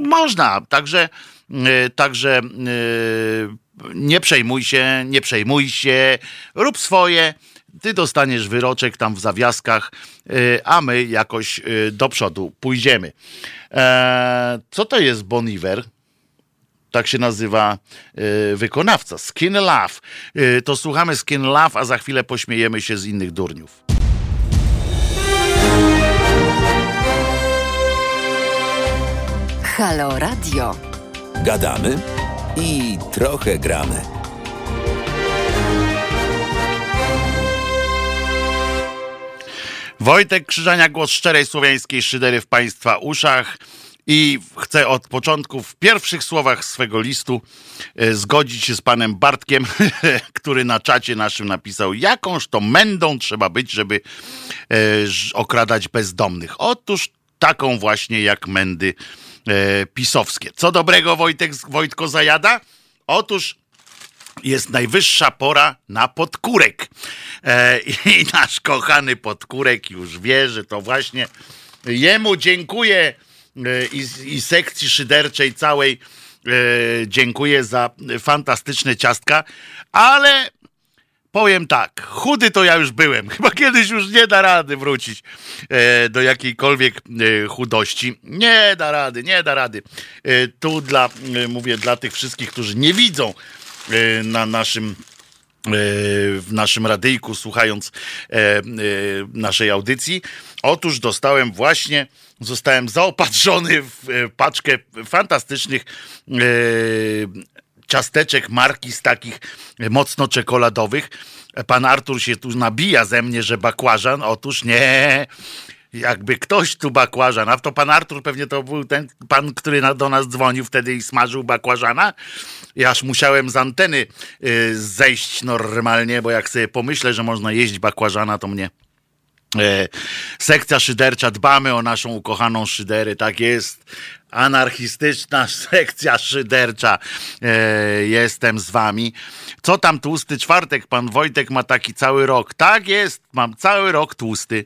można, także, y, także y, nie przejmuj się, nie przejmuj się, rób swoje ty dostaniesz wyroczek tam w zawiaskach, y, a my jakoś y, do przodu pójdziemy. E, co to jest Boniver? Tak się nazywa y, wykonawca. Skin Love. To słuchamy Skin Love, a za chwilę pośmiejemy się z innych durniów. Halo Radio. Gadamy i trochę gramy. Wojtek Krzyżania, głos szczerej słowiańskiej szydery w Państwa uszach. I chcę od początku w pierwszych słowach swego listu e, zgodzić się z panem Bartkiem, który na czacie naszym napisał, jakąż to mędą trzeba być, żeby e, okradać bezdomnych. Otóż taką właśnie jak mędy e, pisowskie. Co dobrego Wojtek, Wojtko zajada? Otóż jest najwyższa pora na podkórek. I nasz kochany podkórek już wie, że to właśnie jemu dziękuję i, i sekcji szyderczej całej e, dziękuję za fantastyczne ciastka, ale powiem tak, chudy to ja już byłem. Chyba kiedyś już nie da rady wrócić e, do jakiejkolwiek e, chudości. Nie da rady, nie da rady. Tu dla, mówię, dla tych wszystkich, którzy nie widzą na naszym w naszym radyjku, słuchając naszej audycji. Otóż dostałem właśnie, zostałem zaopatrzony w paczkę fantastycznych ciasteczek marki z takich mocno czekoladowych. Pan Artur się tu nabija ze mnie, że bakłażan. Otóż nie, jakby ktoś tu bakłażan, a to pan Artur pewnie to był ten pan, który do nas dzwonił wtedy i smażył bakłażana. Ja aż musiałem z anteny zejść normalnie, bo jak sobie pomyślę, że można jeść bakłażana, to mnie e, sekcja szydercza, dbamy o naszą ukochaną szydery, tak jest anarchistyczna sekcja szydercza. E, jestem z wami. Co tam tłusty czwartek? Pan Wojtek ma taki cały rok. Tak jest, mam cały rok tłusty.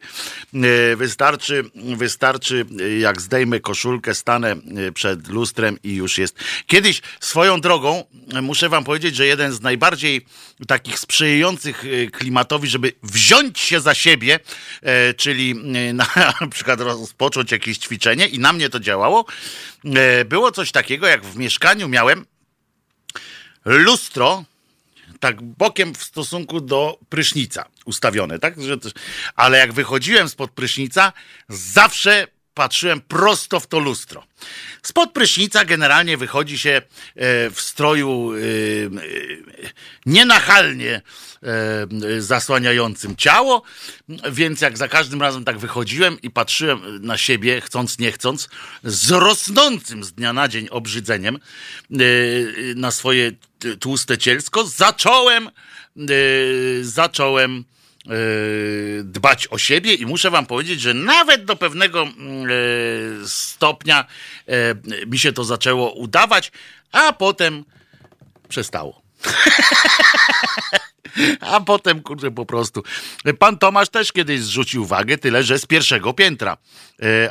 E, wystarczy, wystarczy, jak zdejmę koszulkę, stanę e, przed lustrem i już jest. Kiedyś swoją drogą muszę wam powiedzieć, że jeden z najbardziej takich sprzyjających e, klimatowi, żeby wziąć się za siebie, e, czyli e, na przykład rozpocząć jakieś ćwiczenie i na mnie to działało, E, było coś takiego, jak w mieszkaniu miałem lustro, tak bokiem w stosunku do prysznica ustawione, tak? Ale jak wychodziłem spod prysznica, zawsze patrzyłem prosto w to lustro. Spod prysznica generalnie wychodzi się e, w stroju e, nienachalnie zasłaniającym ciało, więc jak za każdym razem tak wychodziłem i patrzyłem na siebie, chcąc nie chcąc, z rosnącym z dnia na dzień obrzydzeniem e, na swoje tłuste cielsko, zacząłem zacząłem E, dbać o siebie i muszę wam powiedzieć, że nawet do pewnego mm, e, stopnia e, mi się to zaczęło udawać, a potem przestało. A potem, kurczę, po prostu. Pan Tomasz też kiedyś zrzucił wagę, tyle że z pierwszego piętra.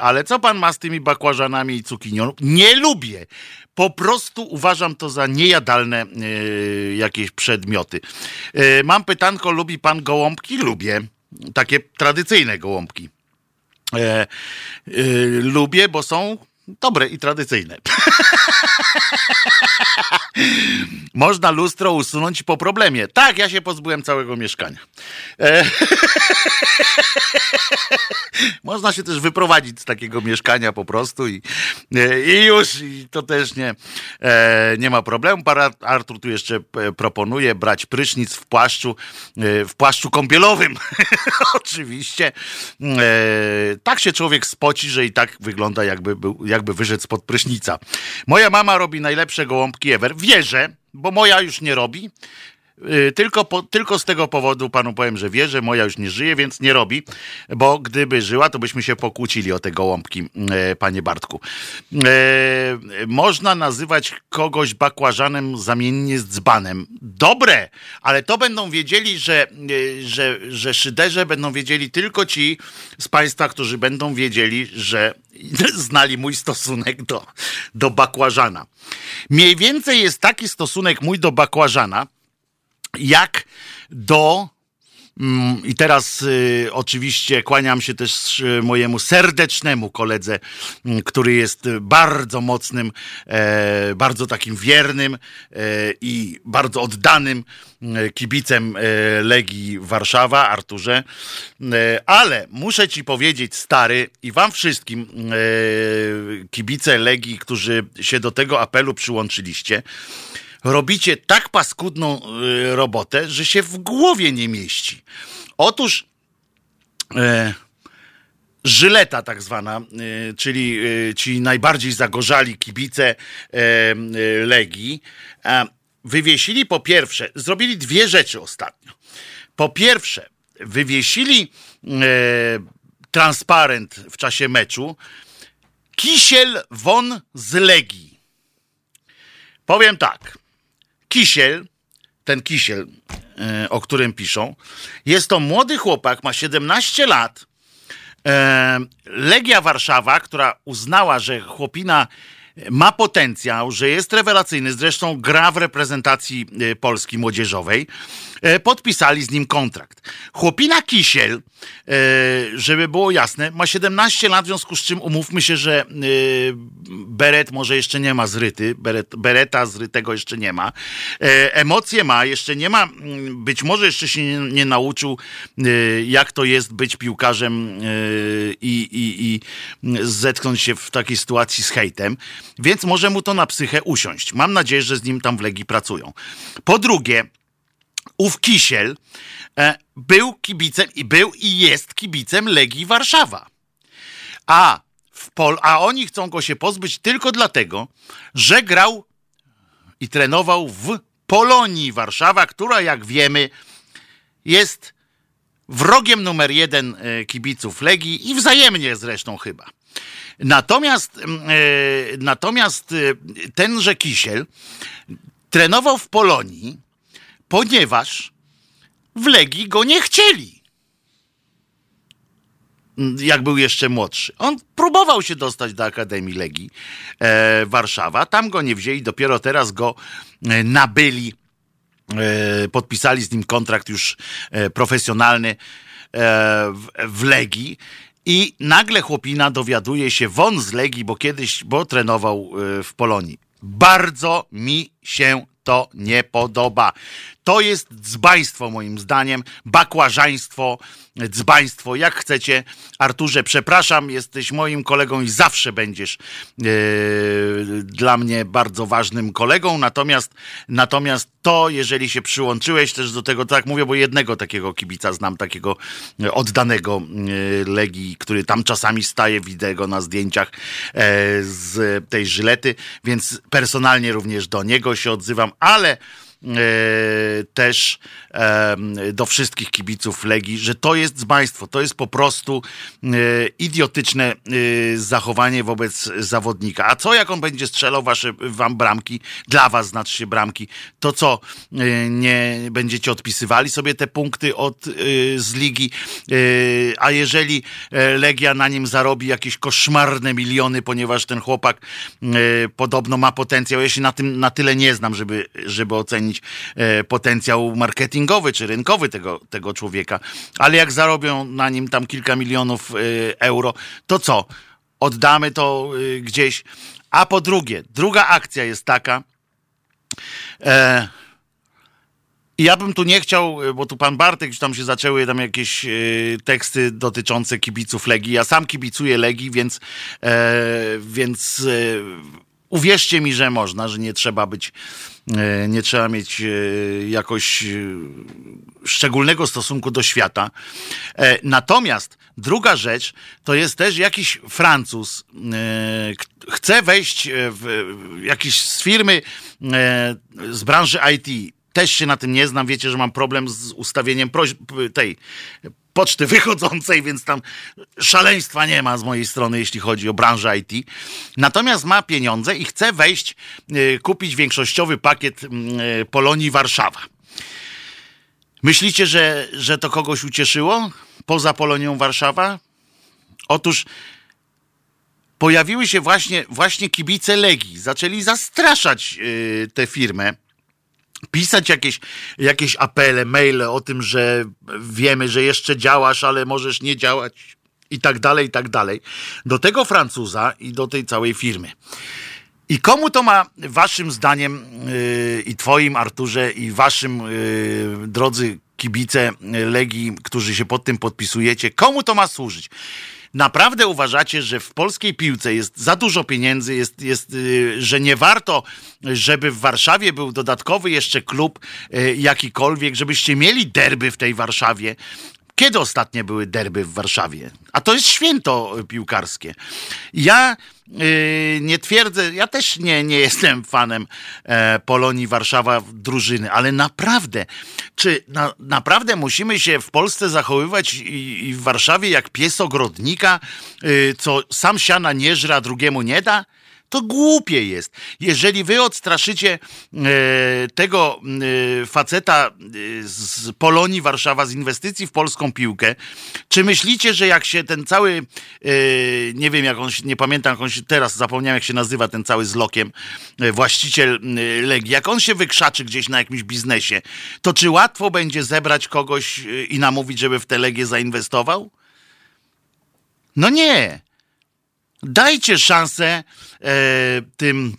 Ale co pan ma z tymi bakłażanami i cukinią? Nie lubię. Po prostu uważam to za niejadalne e, jakieś przedmioty. E, mam pytanko, lubi pan gołąbki? Lubię. Takie tradycyjne gołąbki. E, lubię, bo są dobre i tradycyjne. Można lustro usunąć po problemie. Tak, ja się pozbyłem całego mieszkania. Można się też wyprowadzić z takiego mieszkania po prostu i, e, i już i to też nie, e, nie ma problemu. Pan Artur tu jeszcze e, proponuje brać prysznic w płaszczu, w płaszczu kąpielowym. Oczywiście. Tak się człowiek spoci, że i tak wygląda jakby, był, jakby wyszedł spod prysznica. Moja mama robi najlepsze gołąbki ever. Wierzę, bo moja już nie robi. Y, tylko, po, tylko z tego powodu panu powiem, że wie, że moja już nie żyje, więc nie robi, bo gdyby żyła, to byśmy się pokłócili o te gołąbki, e, panie Bartku. E, można nazywać kogoś bakłażanem zamiennie z dzbanem. Dobre, ale to będą wiedzieli, że, że, że szyderze będą wiedzieli tylko ci z państwa, którzy będą wiedzieli, że znali mój stosunek do, do bakłażana. Mniej więcej jest taki stosunek mój do bakłażana, jak do mm, i teraz y, oczywiście kłaniam się też y, mojemu serdecznemu koledze, y, który jest bardzo mocnym, e, bardzo takim wiernym e, i bardzo oddanym e, kibicem e, Legii Warszawa, Arturze. E, ale muszę ci powiedzieć, stary, i wam wszystkim, e, kibice Legii, którzy się do tego apelu przyłączyliście, robicie tak paskudną y, robotę, że się w głowie nie mieści. Otóż e, Żyleta tak zwana, e, czyli e, ci najbardziej zagorzali kibice e, Legii, wywiesili po pierwsze, zrobili dwie rzeczy ostatnio. Po pierwsze, wywiesili e, transparent w czasie meczu Kisiel won z Legii. Powiem tak. Kisiel, ten Kisiel, e, o którym piszą, jest to młody chłopak, ma 17 lat. E, Legia Warszawa, która uznała, że chłopina ma potencjał, że jest rewelacyjny, zresztą gra w reprezentacji e, Polski młodzieżowej, podpisali z nim kontrakt. Chłopina Kisiel E, żeby było jasne, ma 17 lat, w związku z czym umówmy się, że e, beret może jeszcze nie ma zryty, beret, bereta zrytego jeszcze nie ma. E, emocje ma, jeszcze nie ma, mm, być może jeszcze się nie, nie nauczył, jak to jest być piłkarzem i, i, i zetknąć się w takiej sytuacji z hejtem, więc może mu to na psychę usiąść. Mam nadzieję, że z nim tam w Legii pracują. Po drugie, ów Kisiel E, był kibicem i był i jest kibicem Legii Warszawa. A, w Pol a oni chcą go się pozbyć tylko dlatego, że grał i trenował w Polonii Warszawa, która jak wiemy jest wrogiem numer jeden e, kibiców Legii i wzajemnie zresztą chyba. Natomiast, e, natomiast tenże Kisiel trenował w Polonii, ponieważ w Legii go nie chcieli. Jak był jeszcze młodszy. On próbował się dostać do Akademii Legii e, Warszawa. Tam go nie wzięli, dopiero teraz go e, nabyli. E, podpisali z nim kontrakt już e, profesjonalny e, w, w Legii. I nagle chłopina dowiaduje się won z Legii, bo kiedyś, bo trenował e, w Polonii. Bardzo mi się to nie podoba. To jest dzbaństwo moim zdaniem, bakłażaństwo, dzbaństwo, jak chcecie. Arturze, przepraszam, jesteś moim kolegą i zawsze będziesz yy, dla mnie bardzo ważnym kolegą, natomiast, natomiast to, jeżeli się przyłączyłeś też do tego, tak mówię, bo jednego takiego kibica znam, takiego oddanego yy, Legii, który tam czasami staje, widzę go na zdjęciach z tej żylety, więc personalnie również do niego się odzywam, ale E, też do wszystkich kibiców Legii, że to jest zbaństwo, to jest po prostu e, idiotyczne e, zachowanie wobec zawodnika. A co jak on będzie strzelał wasze, wam bramki, dla was znaczy się bramki, to co, nie będziecie odpisywali sobie te punkty od, z ligi, a jeżeli Legia na nim zarobi jakieś koszmarne miliony, ponieważ ten chłopak podobno ma potencjał, ja się na tym na tyle nie znam, żeby, żeby ocenić ocenić e, czy rynkowy tego, tego człowieka, ale jak zarobią na nim tam kilka milionów e, euro, to co? Oddamy to e, gdzieś. A po drugie, druga akcja jest taka. E, ja bym tu nie chciał, bo tu pan Bartek, już tam się zaczęły tam jakieś e, teksty dotyczące kibiców Legii. Ja sam kibicuję Legii, więc, e, więc e, uwierzcie mi, że można, że nie trzeba być nie trzeba mieć e, jakoś e, szczególnego stosunku do świata. Natomiast druga rzecz to jest też jakiś Francuz chce wejść w jakiś z firmy z branży IT też się na tym nie znam. Wiecie, że mam problem z ustawieniem tej poczty wychodzącej, więc tam szaleństwa nie ma z mojej strony, jeśli chodzi o branżę IT. Natomiast ma pieniądze i chce wejść, y, kupić większościowy pakiet mm, y, Polonii Warszawa. Myślicie, że, że to kogoś ucieszyło poza Polonią Warszawa? Otóż pojawiły się właśnie, właśnie kibice Legii. Zaczęli zastraszać yy, tę firmę pisać jakieś, jakieś apele, maile o tym, że wiemy, że jeszcze działasz, ale możesz nie działać i tak dalej, i tak dalej. Do tego Francuza i do tej całej firmy. I komu to ma, waszym zdaniem, yy, i twoim, Arturze, i waszym, yy, drodzy kibice Legii, którzy się pod tym podpisujecie, komu to ma służyć? Naprawdę uważacie, że w polskiej piłce jest za dużo pieniędzy, jest, jest, yy, że nie warto, żeby w Warszawie był dodatkowy jeszcze klub yy, jakikolwiek, żebyście mieli derby w tej Warszawie, kiedy ostatnie były derby w Warszawie? A to jest święto piłkarskie. Ja yy, nie twierdzę, ja też nie, nie jestem fanem e, Polonii Warszawa drużyny, ale naprawdę, czy na, naprawdę musimy się w Polsce zachowywać i, i w Warszawie jak pies ogrodnika, yy, co sam siana nie żra, drugiemu nie da? To głupie jest. Jeżeli wy odstraszycie e, tego e, faceta e, z Polonii Warszawa, z inwestycji w polską piłkę, czy myślicie, że jak się ten cały, nie wiem jak on się, nie pamiętam jak on się teraz, zapomniałem jak się nazywa ten cały z lokiem, właściciel Legii, jak on się wykrzaczy gdzieś na jakimś biznesie, to czy łatwo będzie zebrać kogoś i namówić, żeby w tę Legię zainwestował? No nie. Dajcie szansę tym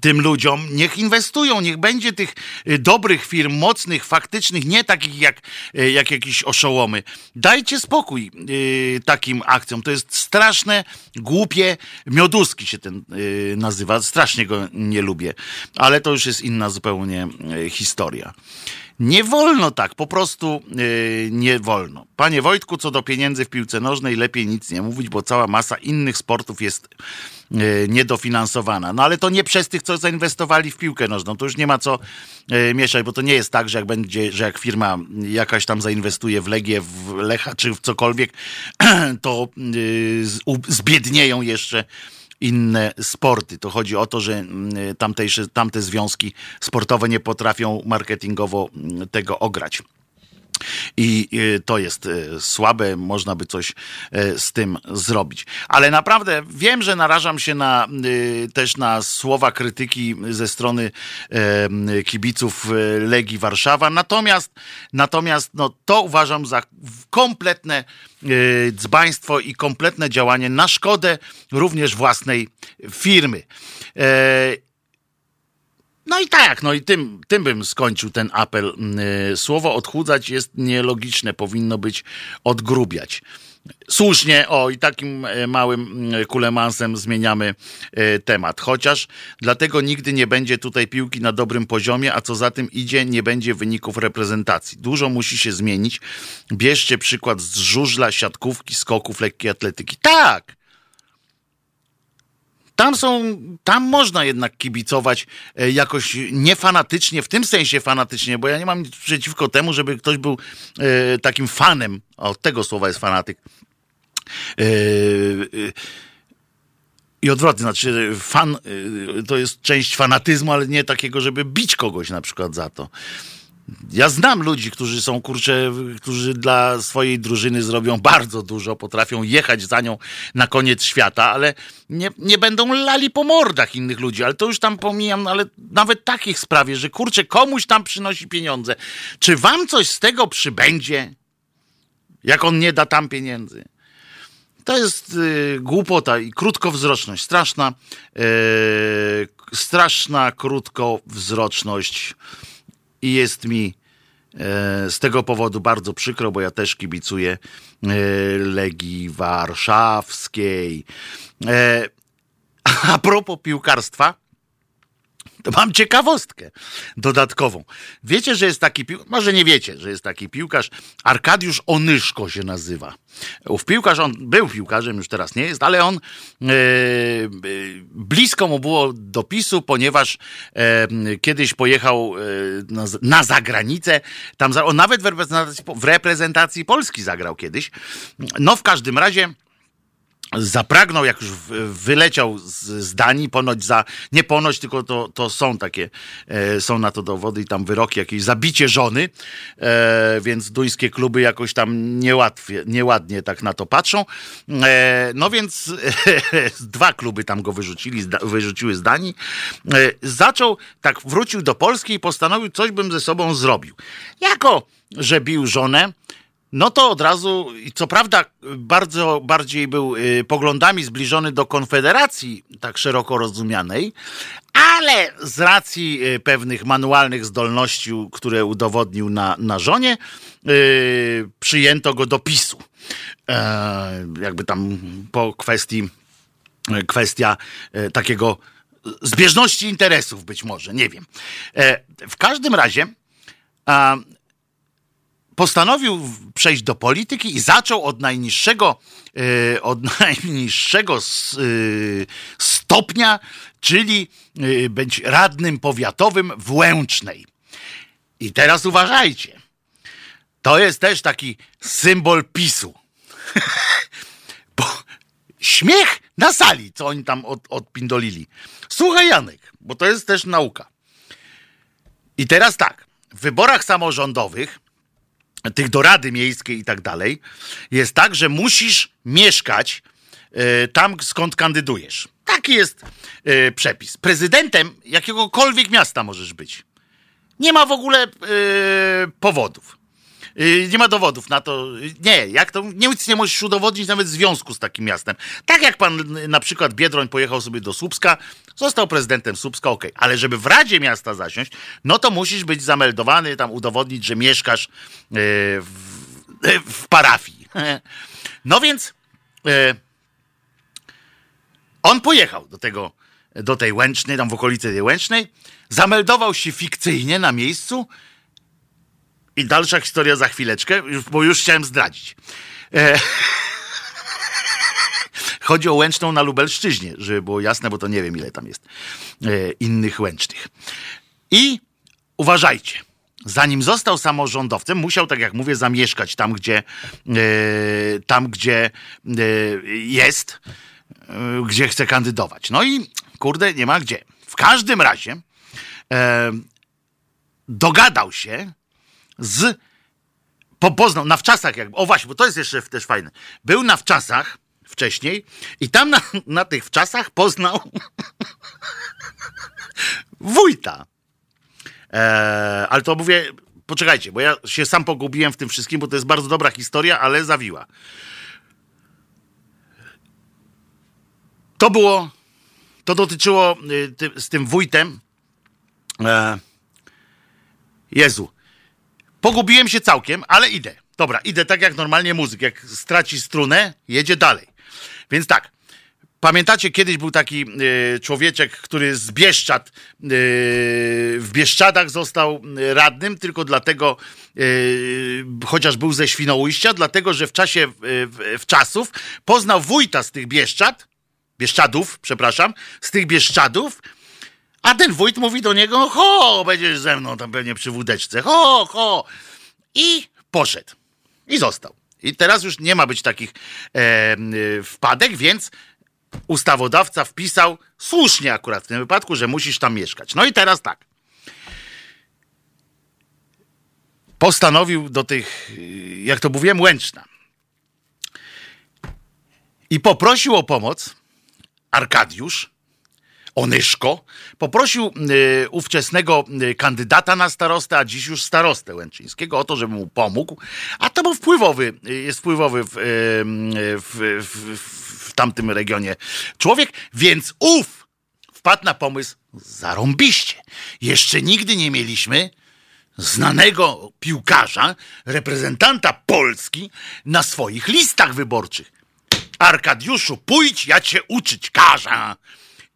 tym ludziom, niech inwestują, niech będzie tych e, dobrych firm, mocnych, faktycznych, nie takich jak, e, jak jakieś oszołomy. Dajcie spokój y, takim akcjom. To jest straszne, głupie, mioduski się ten y, nazywa. Strasznie go nie lubię, ale to już jest inna zupełnie historia. Nie wolno tak, po prostu yy, nie wolno. Panie Wojtku, co do pieniędzy w piłce nożnej, lepiej nic nie mówić, bo cała masa innych sportów jest yy, niedofinansowana. No ale to nie przez tych, co zainwestowali w piłkę nożną. To już nie ma co yy, mieszać, bo to nie jest tak, że jak będzie, że jak firma jakaś tam zainwestuje w Legię, w Lecha czy w cokolwiek, to zbiednieją jeszcze inne sporty. To chodzi o to, że mm, tamtejsze, tamte związki sportowe nie potrafią marketingowo mm, tego ograć. I to jest e, słabe, można by coś e, z tym zrobić. Ale naprawdę wiem, że narażam się na, też na słowa krytyki ze strony kibiców Legii Warszawa. Natomiast, natomiast no, to uważam za kompletne dzbaństwo i kompletne działanie na szkodę również własnej firmy. No i tak, no i tym, tym bym skończył ten apel. Mm, słowo odchudzać jest nielogiczne, powinno być odgrubiać. Słusznie, o i takim e, małym mm, kulemansem zmieniamy e, temat. Chociaż dlatego nigdy nie będzie tutaj piłki na dobrym poziomie, a co za tym idzie, nie będzie wyników reprezentacji. Dużo musi się zmienić. Bierzcie przykład z żużla, siatkówki, skoków, lekkiej atletyki. Tak! Tam są, tam można jednak kibicować e, jakoś niefanatycznie, w tym sensie fanatycznie, bo ja nie mam nic przeciwko temu, żeby ktoś był e, takim fanem, o tego słowa jest fanatyk. E, I odwrotnie, znaczy fan to jest część fanatyzmu, ale nie takiego, żeby bić kogoś na przykład za to. Ja znam ludzi, którzy są kurcze, którzy dla swojej drużyny zrobią bardzo dużo, potrafią jechać za nią na koniec świata, ale nie, nie będą lali po mordach innych ludzi. Ale to już tam pomijam, ale nawet takich sprawie, że kurczę, komuś tam przynosi pieniądze. Czy wam coś z tego przybędzie, jak on nie da tam pieniędzy? To jest y, głupota i krótkowzroczność. Straszna, y, straszna krótkowzroczność i jest mi e, z tego powodu bardzo przykro, bo ja też kibicuję e, Legii Warszawskiej. E, a propos piłkarstwa, to mam ciekawostkę dodatkową. Wiecie, że jest taki piłkarz, może nie wiecie, że jest taki piłkarz, Arkadiusz Onyszko się nazywa. Ów piłkarz, on był piłkarzem, już teraz nie jest, ale on e, e blisko mu było dopisu, ponieważ e, kiedyś pojechał e, na, na zagranicę, tam on nawet w reprezentacji, w reprezentacji Polski zagrał kiedyś. No w każdym razie zapragnął, jak już wyleciał z, z Danii, ponoć za, nie ponoć, tylko to, to są takie, e, są na to dowody i tam wyroki, jakieś zabicie żony, e, więc duńskie kluby jakoś tam niełatwie, nieładnie tak na to patrzą. E, no więc dwa kluby tam go wyrzucili, wyrzuciły z Danii. E, zaczął, tak wrócił do Polski i postanowił, coś bym ze sobą zrobił. Jako, że bił żonę, no to od razu, co prawda, bardzo bardziej był y, poglądami zbliżony do Konfederacji, tak szeroko rozumianej, ale z racji y, pewnych manualnych zdolności, które udowodnił na, na żonie, y, przyjęto go do PiSu. E, jakby tam po kwestii, kwestia e, takiego zbieżności interesów być może, nie wiem. E, w każdym razie postanowił przejść do polityki i zaczął od najniższego, e, od najniższego e, stopnia, czyli e, być radnym powiatowym w Łęcznej. I teraz uważajcie. To jest też taki symbol PiSu. Bo śmiech na sali, co oni tam od, odpindolili. Słuchaj, Janek, bo to jest też nauka. I teraz tak, w wyborach samorządowych tych do Rady Miejskiej i tak dalej, jest tak, że musisz mieszkać y, tam, skąd kandydujesz. Taki jest y, przepis. Prezydentem jakiegokolwiek miasta możesz być. Nie ma w ogóle y, powodów. Nie ma dowodów na to. Nie, jak to nic nie musisz udowodnić nawet w związku z takim miastem. Tak jak pan na przykład Biedroń pojechał sobie do Słupska, został prezydentem Słupska, ok, ale żeby w Radzie Miasta zasiąść, no to musisz być zameldowany, tam udowodnić, że mieszkasz w, w parafii. No więc on pojechał do tego, do tej Łęcznej, tam w okolicy tej Łęcznej, zameldował się fikcyjnie na miejscu i dalsza historia za chwileczkę, bo już chciałem zdradzić. Chodzi o Łęczną na Lubelszczyźnie, żeby było jasne, bo to nie wiem ile tam jest e, innych Łęcznych. I uważajcie, zanim został samorządowcem, musiał, tak jak mówię, zamieszkać tam, gdzie, e, tam, gdzie e, jest, e, gdzie chce kandydować. No i kurde, nie ma gdzie. W każdym razie e, dogadał się z po, poznał na wczasach, jakby, o właśnie, bo to jest jeszcze też fajne. Był na wczasach wcześniej i tam na, na tych wczasach poznał wójta. E, ale to mówię, poczekajcie, bo ja się sam pogubiłem w tym wszystkim, bo to jest bardzo dobra historia, ale zawiła. To było, to dotyczyło y, ty, z tym wójtem. E, Jezu. Pogubiłem się całkiem, ale idę. Dobra, idę tak jak normalnie muzyk. Jak straci strunę, jedzie dalej. Więc tak. Pamiętacie, kiedyś był taki y, człowieczek, który z Bieszczad, y, w Bieszczadach został radnym, tylko dlatego, y, chociaż był ze Świnoujścia, dlatego, że w czasie w, w czasów poznał wójta z tych Bieszczad, Bieszczadów, przepraszam, z tych Bieszczadów, a ten wójt mówi do niego, ho, będziesz ze mną tam pewnie przy wódeczce, ho, ho. I poszedł. I został. I teraz już nie ma być takich e, wpadek, więc ustawodawca wpisał, słusznie akurat w tym wypadku, że musisz tam mieszkać. No i teraz tak. Postanowił do tych, jak to mówiłem, Łęczna. I poprosił o pomoc Arkadiusz, Onyszko, poprosił y, ówczesnego y, kandydata na starostę, a dziś już starostę Łęczyńskiego o to, żeby mu pomógł, a to był wpływowy, y, jest wpływowy w, w, w, w tamtym regionie człowiek, więc ów wpadł na pomysł zarąbiście. Jeszcze nigdy nie mieliśmy znanego piłkarza, reprezentanta Polski na swoich listach wyborczych. Arkadiuszu, pójdź, ja cię uczyć każę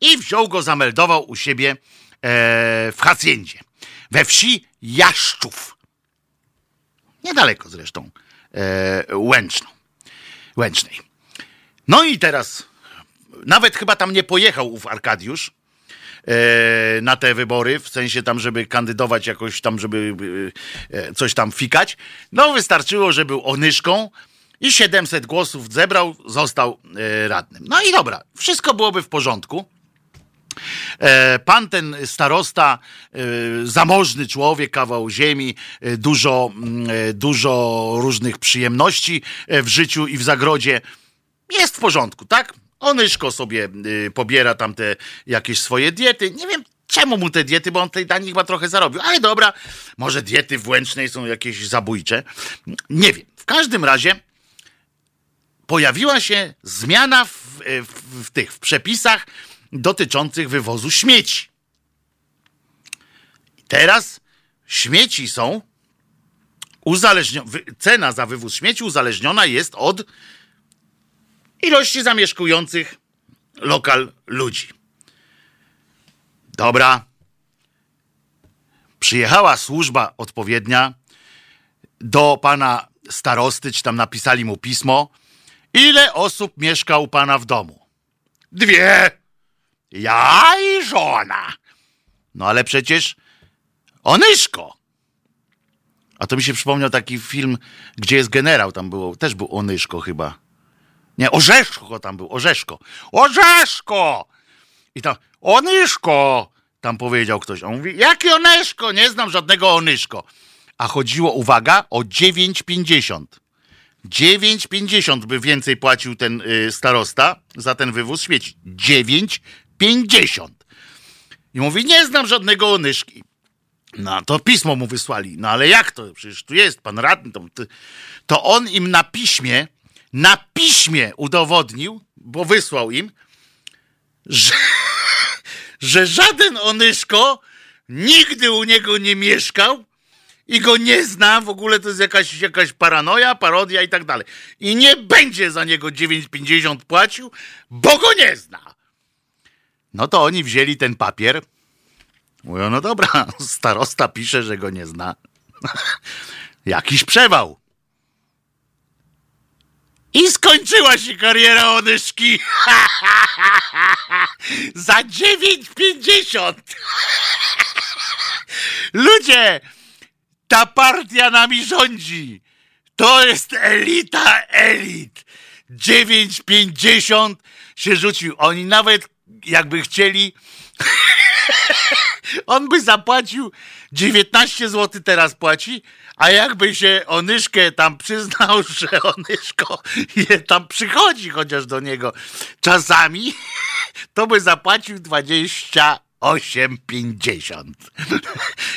i wziął go, zameldował u siebie w Hacjendzie, we wsi Jaszczów. Niedaleko zresztą Łęczną, Łęcznej. No i teraz nawet chyba tam nie pojechał ów Arkadiusz e, na te wybory, w sensie tam, żeby kandydować jakoś tam, żeby e, coś tam fikać. No wystarczyło, że był onyszką i 700 głosów zebrał, został e, radnym. No i dobra, wszystko byłoby w porządku. Pan ten starosta, zamożny człowiek, kawał ziemi, dużo, mm, dużo różnych przyjemności w życiu i w zagrodzie. Jest w porządku, tak? Onyszko sobie y, pobiera tam te jakieś swoje diety. Nie wiem, czemu mu te diety, bo on tej dani chyba trochę zarobił. Ale dobra, może diety w Łęcznej są jakieś zabójcze. Nie wiem. W każdym razie pojawiła się zmiana w, w, w tych w przepisach dotyczących wywozu śmieci. Teraz śmieci są uzależnione, cena za wywóz śmieci uzależniona jest od ilości zamieszkujących lokal ludzi. Dobra. Przyjechała służba odpowiednia do pana starosty, czy tam napisali mu pismo. Ile osób mieszka u pana w domu? Dwie. Ja i żona. No ale przecież Onyszko. A to mi się przypomniał taki film, gdzie jest generał, tam było, też był Onyszko chyba. Nie, Orzeszko tam był, Orzeszko. Orzeszko! I tam, Onyszko! Tam powiedział ktoś. On mówi, jaki Onyszko? Nie znam żadnego Onyszko. A chodziło, uwaga, o 9,50. 9,50 by więcej płacił ten y, starosta za ten wywóz śmieci. 9,50. I mówi, nie znam żadnego Onyszki. No to pismo mu wysłali. No ale jak to? Przecież tu jest pan radny. To, to on im na piśmie na piśmie udowodnił, bo wysłał im, że, że żaden Onyszko nigdy u niego nie mieszkał i go nie zna, w ogóle to jest jakaś, jakaś paranoja, parodia i tak dalej. I nie będzie za niego 9,50 płacił, bo go nie zna. No to oni wzięli ten papier. Mówią, no dobra, starosta pisze, że go nie zna. Jakiś przewał. I skończyła się kariera Onyszki. Za 9,50. Ludzie, ta partia nami rządzi. To jest elita elit. 9,50 się rzucił. Oni nawet jakby chcieli, on by zapłacił 19 zł teraz płaci, a jakby się Onyszkę tam przyznał, że Onyszko tam przychodzi chociaż do niego czasami, to by zapłacił 28,50.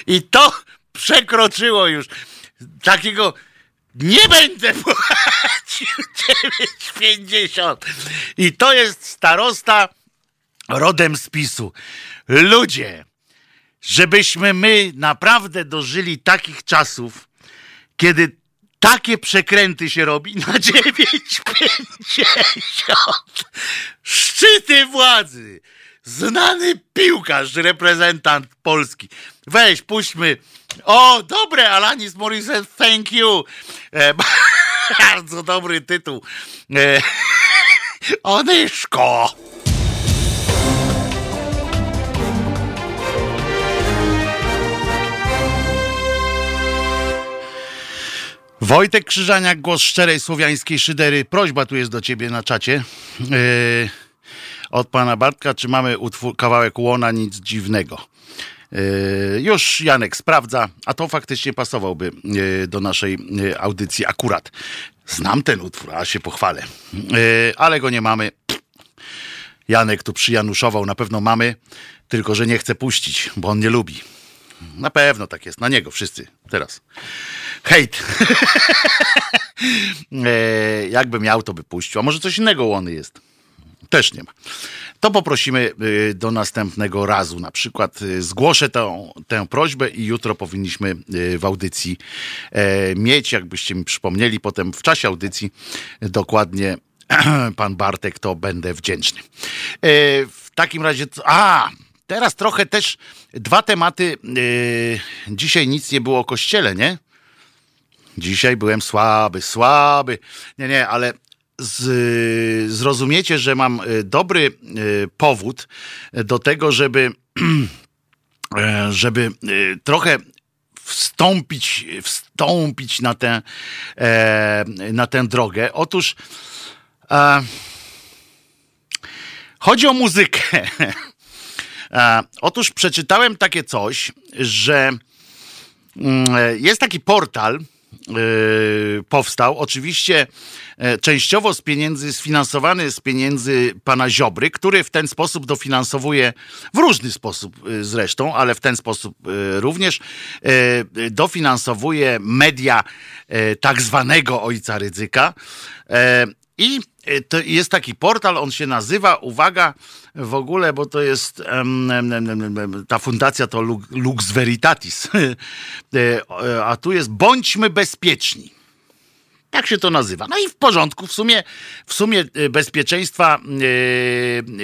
I to przekroczyło już takiego nie będę płacił 9,50. I to jest starosta rodem z PiSu. Ludzie, żebyśmy my naprawdę dożyli takich czasów, kiedy takie przekręty się robi na 9,50. Szczyty władzy. Znany piłkarz, reprezentant Polski. Weź, puśćmy. O, dobre, Alanis Morissette, thank you. E, bardzo dobry tytuł. E, Onyszko. Wojtek Krzyżaniak, głos szczerej słowiańskiej szydery. Prośba tu jest do ciebie na czacie. Yy, od pana Bartka, czy mamy utwór, kawałek łona, nic dziwnego. Yy, już Janek sprawdza, a to faktycznie pasowałby yy, do naszej audycji akurat. Znam ten utwór, a się pochwalę. Ale go nie mamy. Janek tu przyjanuszował, na pewno mamy, tylko że nie chce puścić, bo on nie lubi. Na pewno tak jest, na niego wszyscy teraz. Hejt. e, jakby miał, to by puścił. A może coś innego łony jest? Też nie ma. To poprosimy e, do następnego razu. Na przykład e, zgłoszę tę, tę prośbę i jutro powinniśmy e, w audycji mieć, jakbyście mi przypomnieli potem w czasie audycji dokładnie pan Bartek, to będę wdzięczny. W takim razie, a teraz trochę też dwa tematy. Dzisiaj nic nie było o kościele, nie? Dzisiaj byłem słaby, słaby. Nie, nie, ale z, zrozumiecie, że mam dobry powód do tego, żeby, żeby trochę wstąpić, wstąpić na tę, e, na tę drogę. Otóż e, chodzi o muzykę. E, otóż przeczytałem takie coś, że mm, jest taki portal, Yy, powstał. Oczywiście e, częściowo z pieniędzy, sfinansowany z pieniędzy pana Ziobry, który w ten sposób dofinansowuje, w różny sposób e, zresztą, ale w ten sposób e, również dofinansowuje media tak zwanego ojca Rydzyka. I to jest taki portal, on się nazywa, uwaga, w ogóle, bo to jest ta fundacja to Lux Veritatis, e, a tu jest Bądźmy Bezpieczni. Tak się to nazywa. No i w porządku, w sumie, w sumie e, bezpieczeństwa e,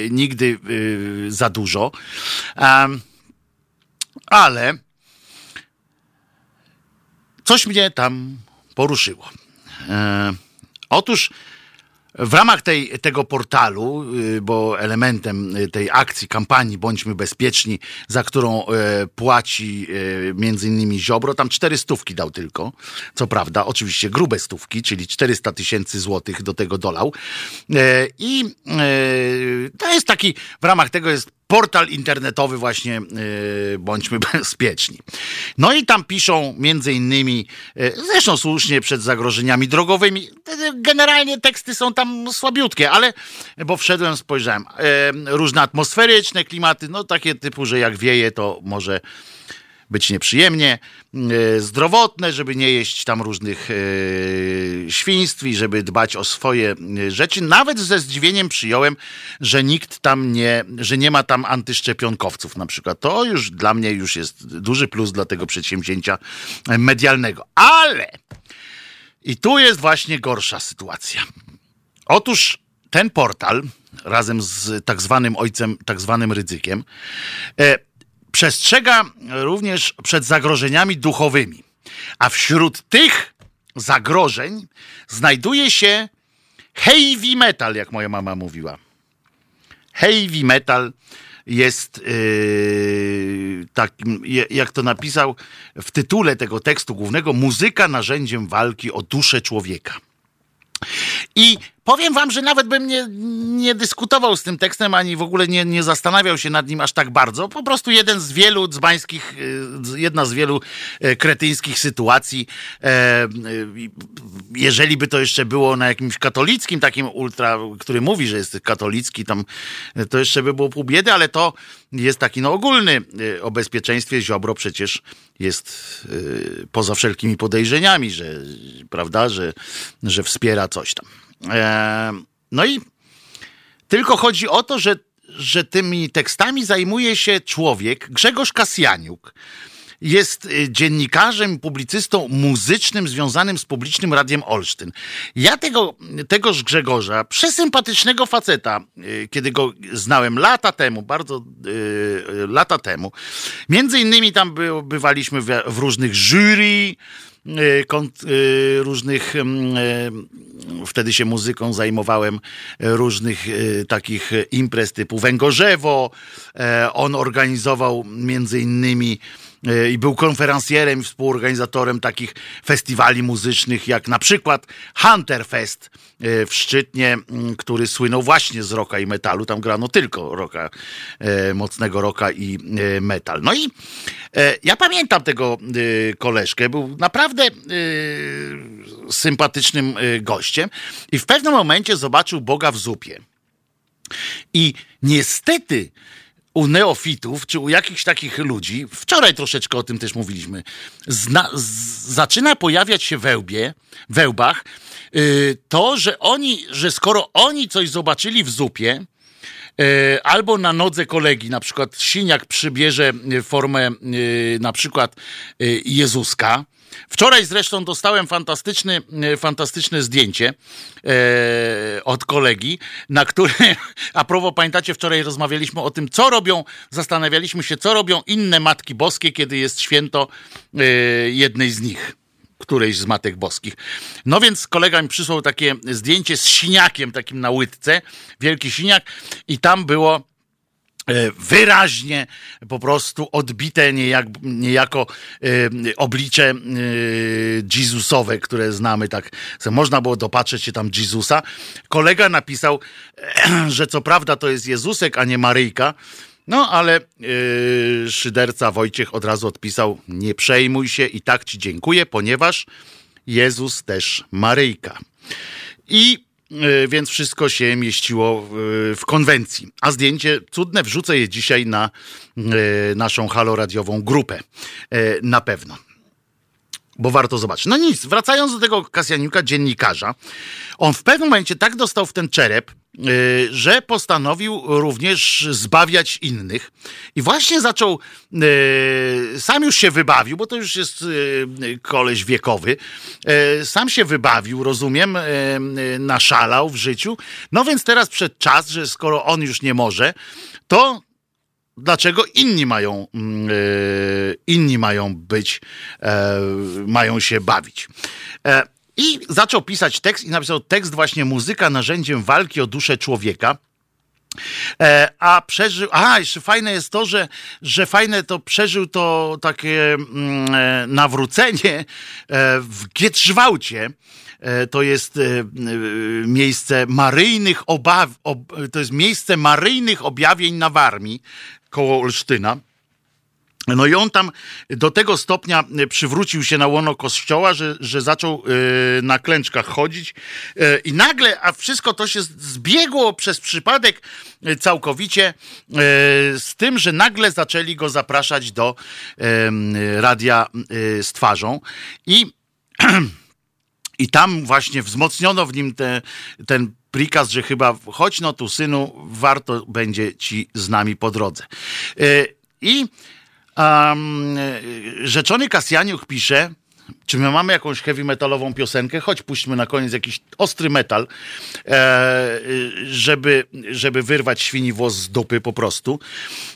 nigdy e, za dużo. ale coś mnie tam poruszyło. E, otóż w ramach tej, tego portalu, y, bo elementem tej akcji, kampanii Bądźmy Bezpieczni, za którą e, płaci e, między innymi Ziobro, tam cztery stówki dał tylko, co prawda, oczywiście grube stówki, czyli 400 tysięcy złotych do tego dolał. E, I to jest taki, w ramach tego jest portal internetowy właśnie yy, Bądźmy Bezpieczni. No i tam piszą między innymi, yy, zresztą słusznie przed zagrożeniami drogowymi, generalnie teksty są tam słabiutkie, ale, bo wszedłem, spojrzałem, yy, różne atmosferyczne klimaty, no takie typu, że jak wieje, to może być nieprzyjemnie, e, zdrowotne, żeby nie jeść tam różnych e, świństw i żeby dbać o swoje e, rzeczy. Nawet ze zdziwieniem przyjąłem, że nikt tam nie, że nie ma tam antyszczepionkowców na przykład. To już dla mnie już jest duży plus dla tego przedsięwzięcia medialnego. Ale i tu jest właśnie gorsza sytuacja. Otóż ten portal razem z tak zwanym ojcem, tak zwanym ryzykiem, przestrzega również przed zagrożeniami duchowymi. A wśród tych zagrożeń znajduje się heavy metal, jak moja mama mówiła. Heavy metal jest yy, takim, jak to napisał w tytule tego tekstu głównego, muzyka narzędziem walki o duszę człowieka. I powiem wam, że nawet bym nie, nie dyskutował z tym tekstem, ani w ogóle nie, nie zastanawiał się nad nim aż tak bardzo. Po prostu jeden z wielu dzbańskich, y, jedna z wielu e, kretyńskich sytuacji. E, jeżeli by to jeszcze było na jakimś katolickim takim ultra, który mówi, że jest katolicki, tam to jeszcze by było pół biedy, ale to jest taki no ogólny o bezpieczeństwie. Ziobro przecież jest poza wszelkimi podejrzeniami, że prawda, że, że wspiera coś tam. No i tylko chodzi o to, że, że tymi tekstami zajmuje się człowiek, Grzegorz Kasjaniuk. Jest y, dziennikarzem, publicystą muzycznym związanym z publicznym radiem Olsztyn. Ja tego, tegoż Grzegorza, przesympatycznego faceta, y, kiedy go znałem lata temu, bardzo yy, lata temu, między innymi tam by, bywaliśmy w, w różnych jury, y, różnych, mm, wtedy się muzyką zajmowałem, różnych takich imprez typu Węgorzewo. On organizował między innymi i był konferencjerem i współorganizatorem takich festiwali muzycznych, jak na przykład Hunter Fest e, w Szczytnie, który słynął właśnie z roka i metalu. Tam grano tylko roka, e, mocnego roka i metal. No i ja pamiętam tego koleżkę, był naprawdę sympatycznym gościem i w pewnym momencie zobaczył Boga w zupie. I niestety u neofitów, czy u jakichś takich ludzi, wczoraj troszeczkę o tym też mówiliśmy, zna, z, zaczyna pojawiać się wełbie, wełbach, yy, to, że oni, że skoro oni coś zobaczyli w zupie, yy, albo na nodze kolegi, na przykład Siniak przybierze formę yy, na przykład y, Jezuska, Wczoraj zresztą dostałem fantastyczny, fantastyczne zdjęcie e, od kolegi, na którym, a propos, pamiętacie, wczoraj rozmawialiśmy o tym, co robią, zastanawialiśmy się, co robią inne Matki Boskie, kiedy jest święto e, jednej z nich którejś z Matek Boskich. No więc kolega mi przysłał takie zdjęcie z siniakiem takim na łydce, wielki siniak i tam było e, wyraźnie po prostu odbite niejak, niejako e, oblicze e, Jezusowe, które znamy tak. Można było dopatrzeć się tam Jezusa. Kolega napisał, e, że co prawda to jest Jezusek, a nie Maryjka, no ale yy, szyderca Wojciech od razu odpisał: Nie przejmuj się i tak ci dziękuję, ponieważ Jezus też Maryjka. I więc wszystko się mieściło w, w konwencji. A zdjęcie cudne wrzucę je dzisiaj na yy, naszą haloradiową grupę. Na pewno bo warto zobaczyć. No nic, wracając do tego Kasjaniuka, dziennikarza, on w pewnym momencie tak dostał w ten czerep, Y, że postanowił również zbawiać innych. I właśnie zaczął, y, sam już się wybawił, bo to już jest y, koleś wiekowy, sam się wybawił, rozumiem, naszalał w życiu. No więc teraz przed czas, że skoro on już nie może, to dlaczego inni mają, mm, inni mają być, e, mają się bawić. E, i zaczął pisać tekst i napisał tekst właśnie muzyka narzędziem walki o duszę człowieka. E, a przeżył, a jeszcze fajne jest to, że, że fajne to przeżył to takie mm, e, nawrócenie e, w Gietrzwałcie. E, to jest e, e, miejsce maryjnych obaw, ob, to jest miejsce maryjnych objawień na Warmii koło Olsztyna. No i on tam do tego stopnia przywrócił się na łono kościoła, że, że zaczął y, na klęczkach chodzić y, i nagle, a wszystko to się zbiegło przez przypadek całkowicie z tym, że nagle zaczęli go zapraszać do radia z twarzą i i tam właśnie wzmocniono w nim te, ten prikaz, że chyba chodź no tu synu, warto będzie ci z nami po drodze. I Um, rzeczony Kasjaniuch pisze, czy my mamy jakąś heavy metalową piosenkę? Choć puśćmy na koniec jakiś ostry metal, e, żeby, żeby wyrwać świni włos z dupy po prostu.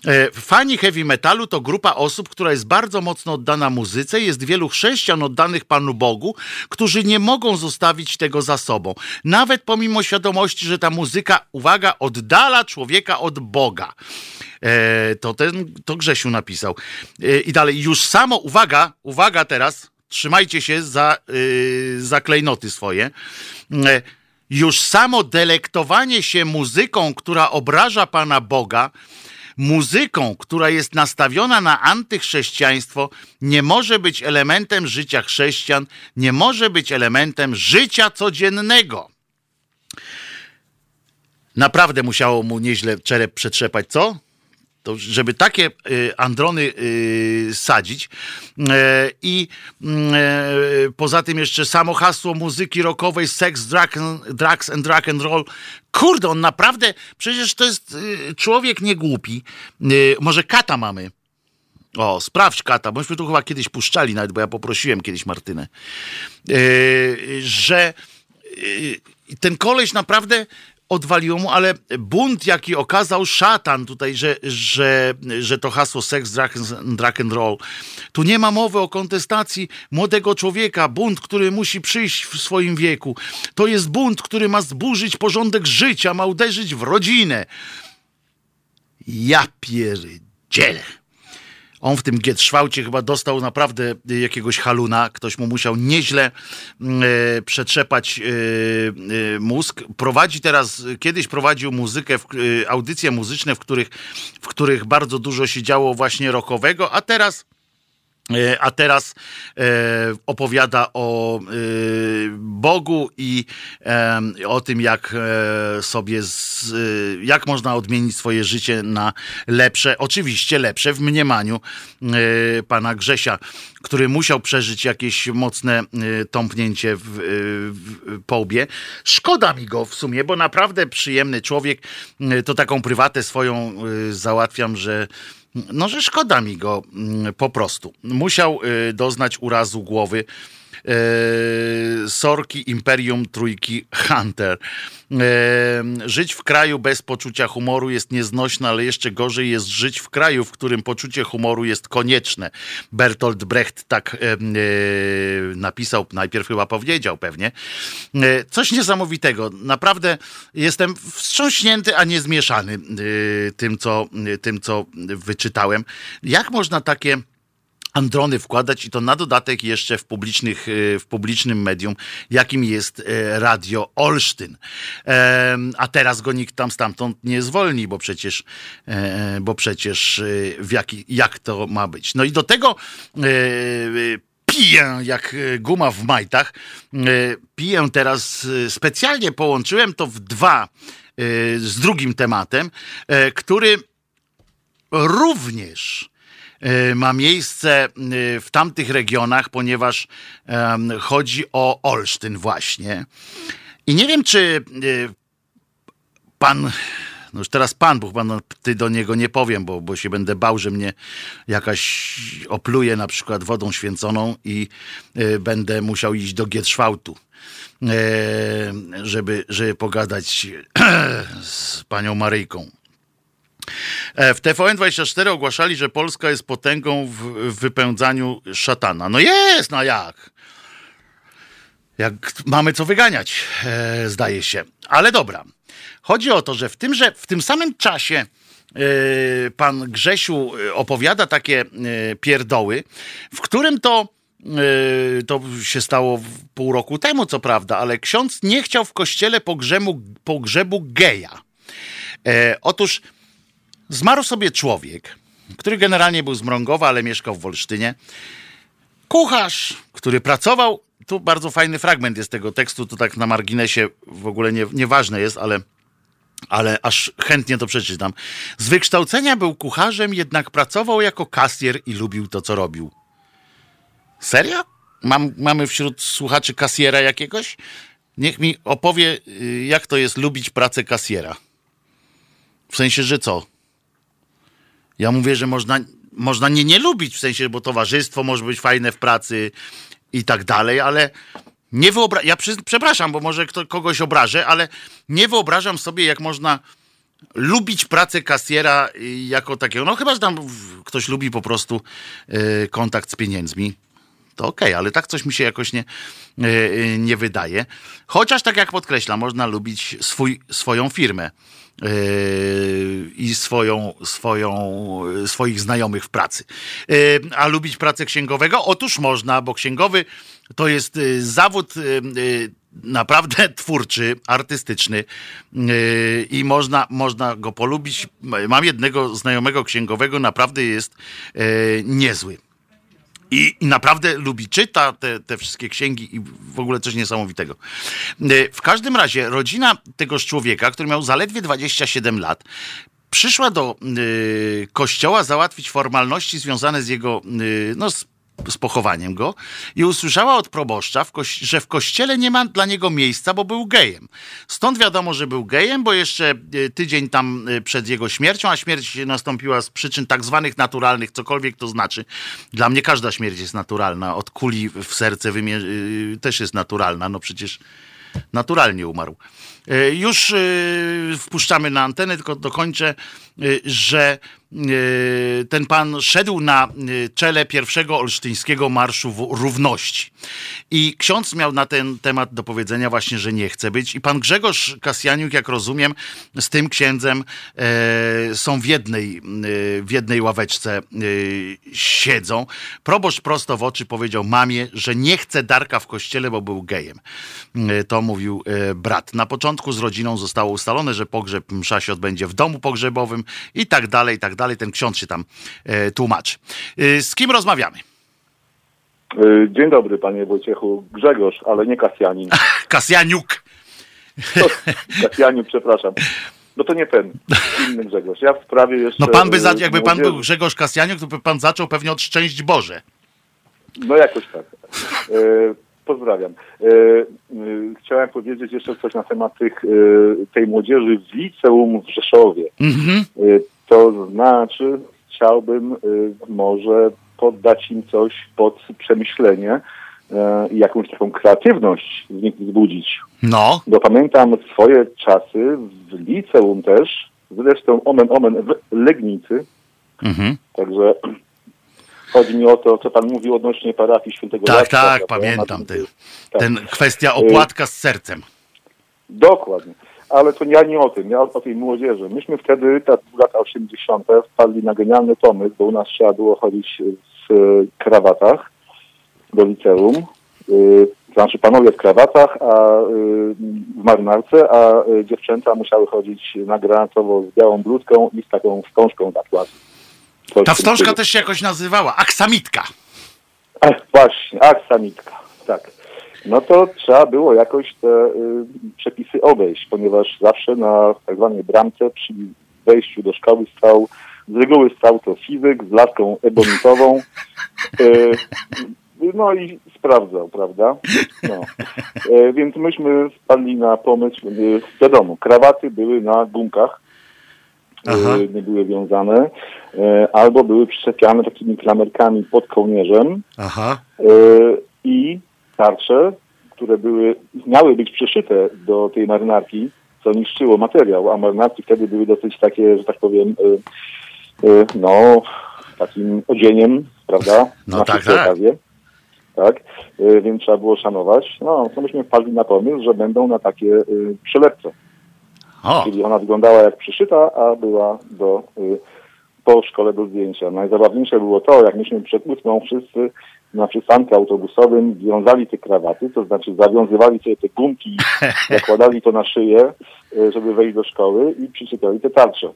E, fani heavy metalu to grupa osób, która jest bardzo mocno oddana muzyce. Jest wielu chrześcijan oddanych Panu Bogu, którzy nie mogą zostawić tego za sobą. Nawet pomimo świadomości, że ta muzyka, uwaga, oddala człowieka od Boga. E, to ten, to Grzesiu napisał. I dalej, już samo, uwaga, uwaga teraz, trzymajcie się za, yy, za klejnoty swoje. Yy, już samo delektowanie się muzyką, która obraża Pana Boga, muzyką, która jest nastawiona na antychrześcijaństwo, nie może być elementem życia chrześcijan, nie może być elementem życia codziennego. Naprawdę musiało mu nieźle czerep przetrzepać, co? To żeby takie y, androny y, sadzić e, i mm, e, poza tym jeszcze samo hasło muzyki rockowej sex, drugs and drag and roll kurde, on naprawdę, przecież to jest y, człowiek niegłupi. Może kata mamy. O, sprawdź kata, bośmy tu chyba kiedyś puszczali nawet, bo ja poprosiłem kiedyś Martynę, że ten koleś naprawdę odwaliło mu, ale bunt, jaki okazał szatan tutaj, że, że, że to hasło seks, drag and roll, tu nie ma mowy o kontestacji młodego człowieka, bunt, który musi przyjść w swoim wieku. To jest bunt, który ma zburzyć porządek życia, ma uderzyć w rodzinę. Ja pierdzielę. On w tym Gietrzwałcie chyba dostał naprawdę jakiegoś haluna. Ktoś mu musiał nieźle mm, e, przetrzepać e, e, mózg. Prowadzi teraz, kiedyś prowadził muzykę, w, e, audycje muzyczne, w których, w których bardzo dużo się działo właśnie rockowego, a teraz a teraz e, opowiada o e, Bogu i e, o tym, jak e, sobie, z, e, jak można odmienić swoje życie na lepsze, oczywiście lepsze w mniemaniu pana Grzesia, który musiał przeżyć jakieś mocne tąpnięcie w, w, po łbie. Szkoda mi go w sumie, bo naprawdę przyjemny człowiek. To taką prywatę swoją załatwiam, że no, że szkoda mi go mm, po prostu. Musiał doznać urazu głowy sorki Imperium Trójki Hunter. E, żyć w kraju bez poczucia humoru jest nieznośne, ale jeszcze gorzej jest żyć w kraju, w którym poczucie humoru jest konieczne. Bertolt Brecht tak e, napisał, najpierw chyba powiedział pewnie. Coś niesamowitego. Naprawdę jestem wstrząśnięty, a nie zmieszany tym, co, tym, co wyczytałem. Jak można takie androny wkładać i to na dodatek jeszcze w, publicznych, e, w publicznym medium, jakim jest e, Radio Olsztyn. A teraz go nikt tam stamtąd nie zwolni, bo przecież, e, bo przecież w jaki, jak to ma być. No i do tego piję jak guma w majtach. Piję teraz specjalnie, połączyłem to w dwa z drugim tematem, który również ma miejsce e, w tamtych regionach, ponieważ chodzi o Olsztyn właśnie. I nie wiem, czy e, pan, no już teraz pan, bo chyba no, ty do niego nie powiem, bo, bo się będę bał, że mnie jakaś opluje na przykład wodą święconą i będę musiał iść do Gietrzwałtu. Żeby, żeby pogadać z panią Maryjką. E, w TVN24 ogłaszali, że Polska jest potęgą w wypędzaniu szatana. No jest, no jak? Jak mamy co wyganiać, e, zdaje się. Ale dobra. Chodzi o to, że w tym, że w tym samym czasie e, pan Grzesiu opowiada takie pierdoły, w którym to to się stało pół roku temu, co prawda, ale ksiądz nie chciał w kościele pogrzebu, pogrzebu geja. otóż Zmarł sobie człowiek, który generalnie był z Mrągowa, ale mieszkał w Wolsztynie. Kucharz, który pracował, tu bardzo fajny fragment jest tego tekstu, to tak na marginesie w ogóle nie, nieważne jest, ale, ale aż chętnie to przeczytam. Z wykształcenia był kucharzem, jednak pracował jako kasjer i lubił to, co robił. Serio? Mam, mamy wśród słuchaczy kasjera jakiegoś? Niech mi opowie, y, jak to jest lubić pracę kasjera. W sensie, że co? Ja mówię, że można, można nie nie lubić, w sensie, bo towarzystwo może być fajne w pracy i tak dalej, ale nie wyobrażam, ja przy, przepraszam, bo może kto, kogoś obrażę, ale nie wyobrażam sobie, jak można lubić pracę kasjera jako takiego. No chyba, że tam ktoś lubi po prostu y, kontakt z pieniędzmi. To okej, okay, ale tak coś mi się jakoś nie, y, nie wydaje. Chociaż tak jak podkreślam, można lubić swój, swoją firmę. Yy, i swoją, swoją, swoich znajomych w pracy. Yy, a lubić pracę księgowego? Otóż można, bo księgowy to jest yy, zawód naprawdę twórczy, artystyczny i można, można go polubić. Mam jednego znajomego księgowego, naprawdę jest niezły. I, I, naprawdę lubi, czyta te, te wszystkie księgi i w ogóle coś niesamowitego. E, w każdym razie rodzina tegoż człowieka, który miał zaledwie 27 lat, przyszła do y, kościoła załatwić formalności związane z jego, y, no, z z pochowaniem go i usłyszała od proboszcza, w że w kościele nie ma dla niego miejsca, bo był gejem. Stąd wiadomo, że był gejem, bo jeszcze e, tydzień tam e, przed jego śmiercią, a śmierć nastąpiła z przyczyn tak zwanych naturalnych, cokolwiek to znaczy. Dla mnie każda śmierć jest naturalna. Od kuli w serce e, też jest naturalna. No przecież naturalnie umarł. Już wpuszczamy na antenę, tylko dokończę, że ten pan szedł na e, czele pierwszego olsztyńskiego Marszu Równości. I ksiądz miał na ten temat do powiedzenia właśnie, że nie chce być. I pan Grzegorz Kasjaniuk, jak rozumiem, z tym księdzem e, są w jednej, w jednej ławeczce siedzą. Proboszcz prosto w oczy powiedział mamie, że nie chce Darka w kościele, bo był gejem. To mówił brat. Na początku z rodziną zostało ustalone, że pogrzeb msza się odbędzie w domu pogrzebowym i tak dalej, i tak dalej. Ten ksiądz się tam e, tłumaczy. E, z kim rozmawiamy? E, dzień dobry, panie Wojciechu. Grzegorz, ale nie Kasjanin. Kasjaniuk. Kasjaniuk, przepraszam. No to nie ten, inny Grzegorz. Ja w sprawie jeszcze... No pan by, za, jakby pan był Grzegorz Kasjaniuk, to by pan zaczął pewnie od Szczęść Boże. No jakoś tak. Pozdrawiam. E, e, chciałem powiedzieć jeszcze coś na temat tych, e, tej młodzieży w liceum w Rzeszowie. Mhm. To znaczy, chciałbym może poddać im coś pod przemyślenie i jakąś taką kreatywność z nich wzbudzić. No, Bo pamiętam swoje czasy w liceum też, zresztą omen omen w Legnicy, mhm. także chodzi mi o to, co pan mówił odnośnie parafii świętego tak, Jacka, tak, prawda? pamiętam Na te, tym- tak. ten kwestia opłatka z sercem. Dokładnie. Ale to ja nie o tym, ja o, tej młodzieży. Myśmy wtedy, tak w latach 80. wpadli na genialny pomysł, bo u nas trzeba było chodzić w krawatach do liceum. Y, znaczy panowie w krawatach, a y, w marynarce, a y, dziewczęta musiały chodzić na granatowo z białą bluzką i z taką wstążką na twarzy. Ta wstążka też się jakoś nazywała, aksamitka. Ach, właśnie, aksamitka, tak. No to trzeba było jakoś te y, przepisy obejść, ponieważ zawsze na tak zwanej bramce przy wejściu do szkoły stał, z reguły stał to fizyk z laską ebonitową, y, no i sprawdzał, prawda? No. Y, więc myśmy wpadli na pomysł, y, wiadomo, krawaty były na gumkach, Aha. y, nie były wiązane, y, albo były przyczepiane takimi klamerkami pod kołnierzem, Aha. E, i tarcze, które były, miały być przyszyte do tej marynarki, co niszczyło materiał, a marynarki wtedy były dosyć takie, że tak powiem, no, takim odzieniem, prawda? No Na tak, tak. okazje. Tak, więc trzeba było szanować. No, to myśmy wpadli na pomysł, że będą na takie e, przylepce. O, Czyli ona wyglądała jak przyszyta, a była do, y, po szkole do zdjęcia. Najzabawniejsze było to, jak myśmy przed ósmą wszyscy na przystanku autobusowym wiązali te krawaty, to znaczy zawiązywali sobie te gumki, zakładali to na szyję, y, żeby wejść do szkoły i przyczepiali te tarcze.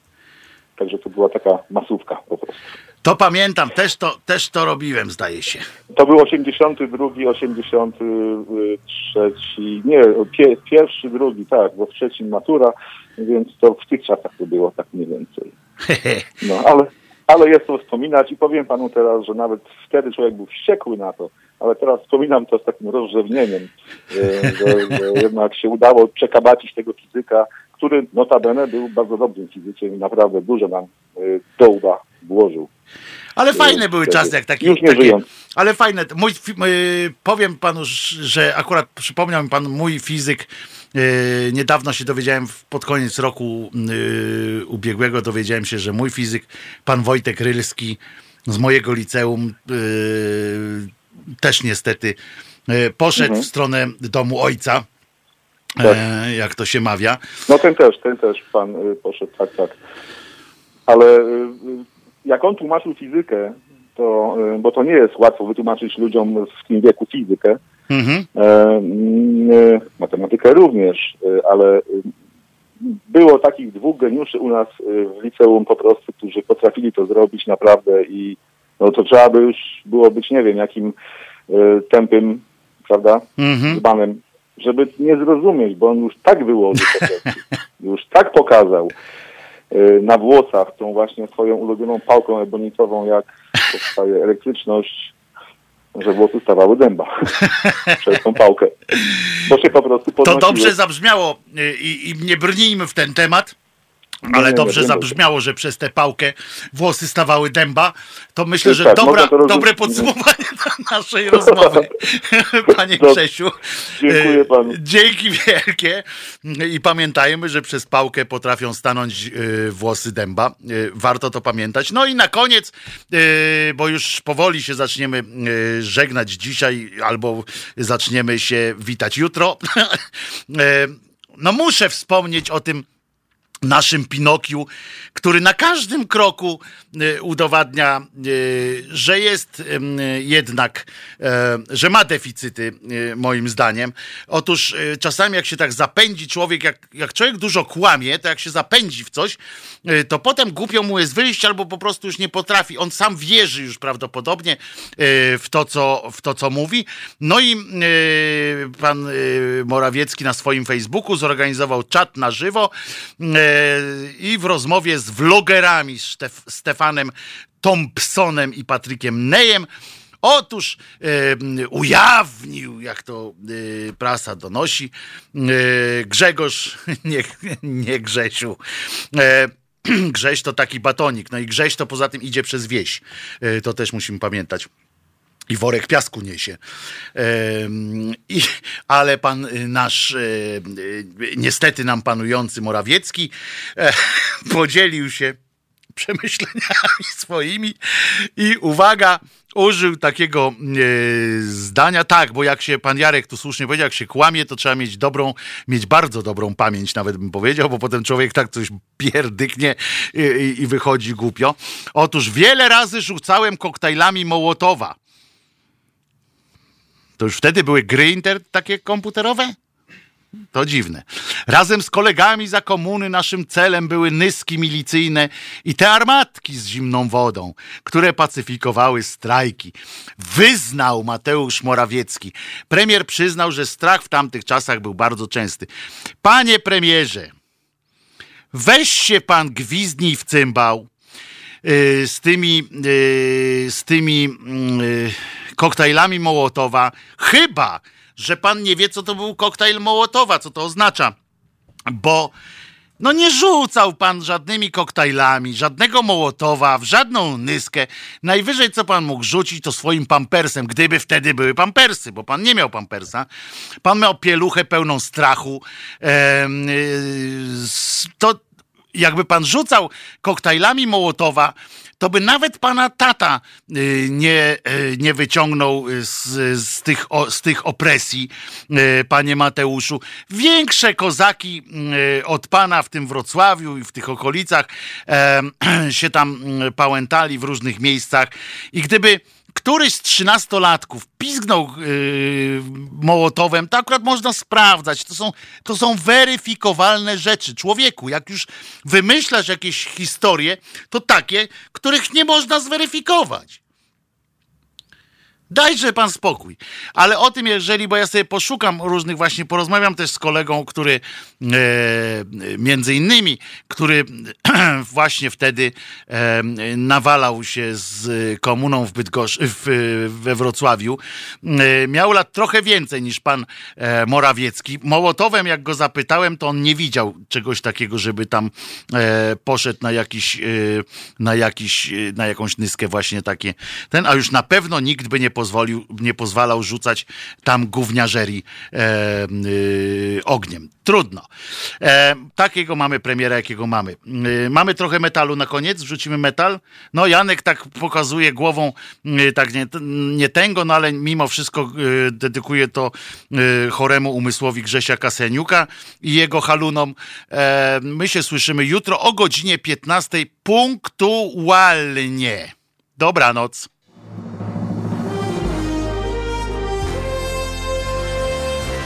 Także to była taka masówka po prostu. to pamiętam, też to, też to robiłem, zdaje się. To był 82, 83, nie, pie, pierwszy, drugi, tak, bo w trzecim matura, więc to w tych czasach to było tak mniej więcej. No, ale, ale jest to wspominać i powiem panu teraz, że nawet wtedy człowiek był wściekły na to, ale teraz wspominam to z takim rozrzewnieniem, e, że, że jednak się udało przekabacić tego fizyka, który notabene był bardzo dobrym fizykiem i naprawdę dużo nam e, do łba włożył. Ale fajne były czasy, jak takie. Już nie takie żyjąc. ale fajne. Mój, y, powiem panu, że akurat przypomniał mi pan mój fizyk. y, niedawno się dowiedziałem, pod koniec roku y, ubiegłego dowiedziałem się, że mój fizyk, pan Wojtek Rylski z mojego liceum, y, też niestety y, poszedł Mhm. w stronę domu ojca, Tak. e, jak to się mawia. No ten też, ten też pan y, poszedł, tak, tak. Ale y, y, jak on tłumaczył fizykę, to, bo to nie jest łatwo wytłumaczyć ludziom w tym wieku fizykę, Mhm. e, mm, matematykę również, ale było takich dwóch geniuszy u nas w liceum po prostu, którzy potrafili to zrobić naprawdę i no to trzeba by już było być, nie wiem, jakim y, tępym, prawda, Mhm. dzbanem, żeby nie zrozumieć, bo on już tak wyłożył. Już tak pokazał y, na włosach tą właśnie swoją ulubioną pałką ebonitową, jak powstaje elektryczność, że włosy stawały dęba przez tą pałkę. Bo się po prostu To podnosiły. dobrze zabrzmiało y, i, i nie brnijmy w ten temat. Ale dobrze zabrzmiało, że przez tę pałkę włosy stawały dęba. To myślę, Tak, że tak, dobra, to dobre podsumowanie na naszej rozmowy, panie Dobrze. Grzesiu. Dziękuję panu. Dzięki wielkie. I pamiętajmy, że przez pałkę potrafią stanąć y, włosy dęba. Y, Warto to pamiętać. No i na koniec, bo już powoli się zaczniemy żegnać dzisiaj, albo zaczniemy się witać jutro. No muszę wspomnieć o tym naszym Pinokiu, który na każdym kroku y, udowadnia, y, że jest y, jednak, że ma deficyty, moim zdaniem. Otóż czasami jak się tak zapędzi człowiek, jak, jak człowiek dużo kłamie, to jak się zapędzi w coś, to potem głupio mu jest wyjść albo po prostu już nie potrafi. On sam wierzy już prawdopodobnie w to, co, w to, co mówi. No i pan Morawiecki na swoim Facebooku zorganizował czat na żywo i w rozmowie z vlogerami Stef, Stefanem Thompsonem i Patrykiem Nejem. Otóż ujawnił, jak to e, prasa donosi, e, Grzegorz, nie, nie Grzesiu, e, Grześ to taki batonik, no i Grześ to poza tym idzie przez wieś. E, to też musimy pamiętać i worek piasku niesie. I, ale pan y, nasz, y, y, niestety nam panujący Morawiecki, e, podzielił się przemyśleniami swoimi i uwaga, użył takiego e, zdania, tak, bo jak się pan Jarek tu słusznie powiedział, jak się kłamie, to trzeba mieć dobrą, mieć bardzo dobrą pamięć, nawet bym powiedział, bo potem człowiek tak coś pierdyknie i, i wychodzi głupio. Otóż wiele razy rzucałem koktajlami Mołotowa to już wtedy były gry inter takie komputerowe? To dziwne. Razem z kolegami za komuny naszym celem były nyski milicyjne i te armatki z zimną wodą, które pacyfikowały strajki. Wyznał Mateusz Morawiecki. Premier przyznał, że strach w tamtych czasach był bardzo częsty. Panie premierze, weź się pan gwizdnij w cymbał yy, z tymi, yy, z tymi yy, koktajlami Mołotowa, chyba, że pan nie wie, co to był koktajl Mołotowa, co to oznacza. Bo no nie rzucał pan żadnymi koktajlami, żadnego Mołotowa, w żadną nyskę. Najwyżej, co pan mógł rzucić, to swoim pampersem, gdyby wtedy były pampersy, bo pan nie miał pampersa. Pan miał pieluchę pełną strachu. to jakby pan rzucał koktajlami Mołotowa, to by nawet pana tata y, nie, y, nie wyciągnął z, z, tych, z tych opresji, y, panie Mateuszu. Większe kozaki od pana w tym Wrocławiu i w tych okolicach się tam pałętali w różnych miejscach i gdyby któryś z trzynastolatków pizgnął yy, Mołotowem, to akurat można sprawdzać. To są, to są weryfikowalne rzeczy. Człowieku, jak już wymyślasz jakieś historie, to takie, których nie można zweryfikować. Dajże pan spokój. Ale o tym, jeżeli, bo ja sobie poszukam różnych właśnie, porozmawiam też z kolegą, który e, między innymi, który właśnie wtedy e, nawalał się z komuną w Bydgosz, w, we Wrocławiu. E, miał lat trochę więcej niż pan e, Morawiecki. Mołotowem, jak go zapytałem, to on nie widział czegoś takiego, żeby tam e, poszedł na jakiś, e, na jakiś, na jakąś nyskę właśnie takie ten, a już na pewno nikt by nie pozwolił, nie pozwalał rzucać tam gówniażeri e, y, ogniem. Trudno. E, takiego mamy premiera, jakiego mamy. E, mamy trochę metalu na koniec, wrzucimy metal. No Janek tak pokazuje głową, e, tak nie, nie tęgo, no ale mimo wszystko e, dedykuje to e, choremu umysłowi Grzesia Kaseniuka i jego halunom. my się słyszymy jutro o godzinie 15 punktualnie. Dobranoc.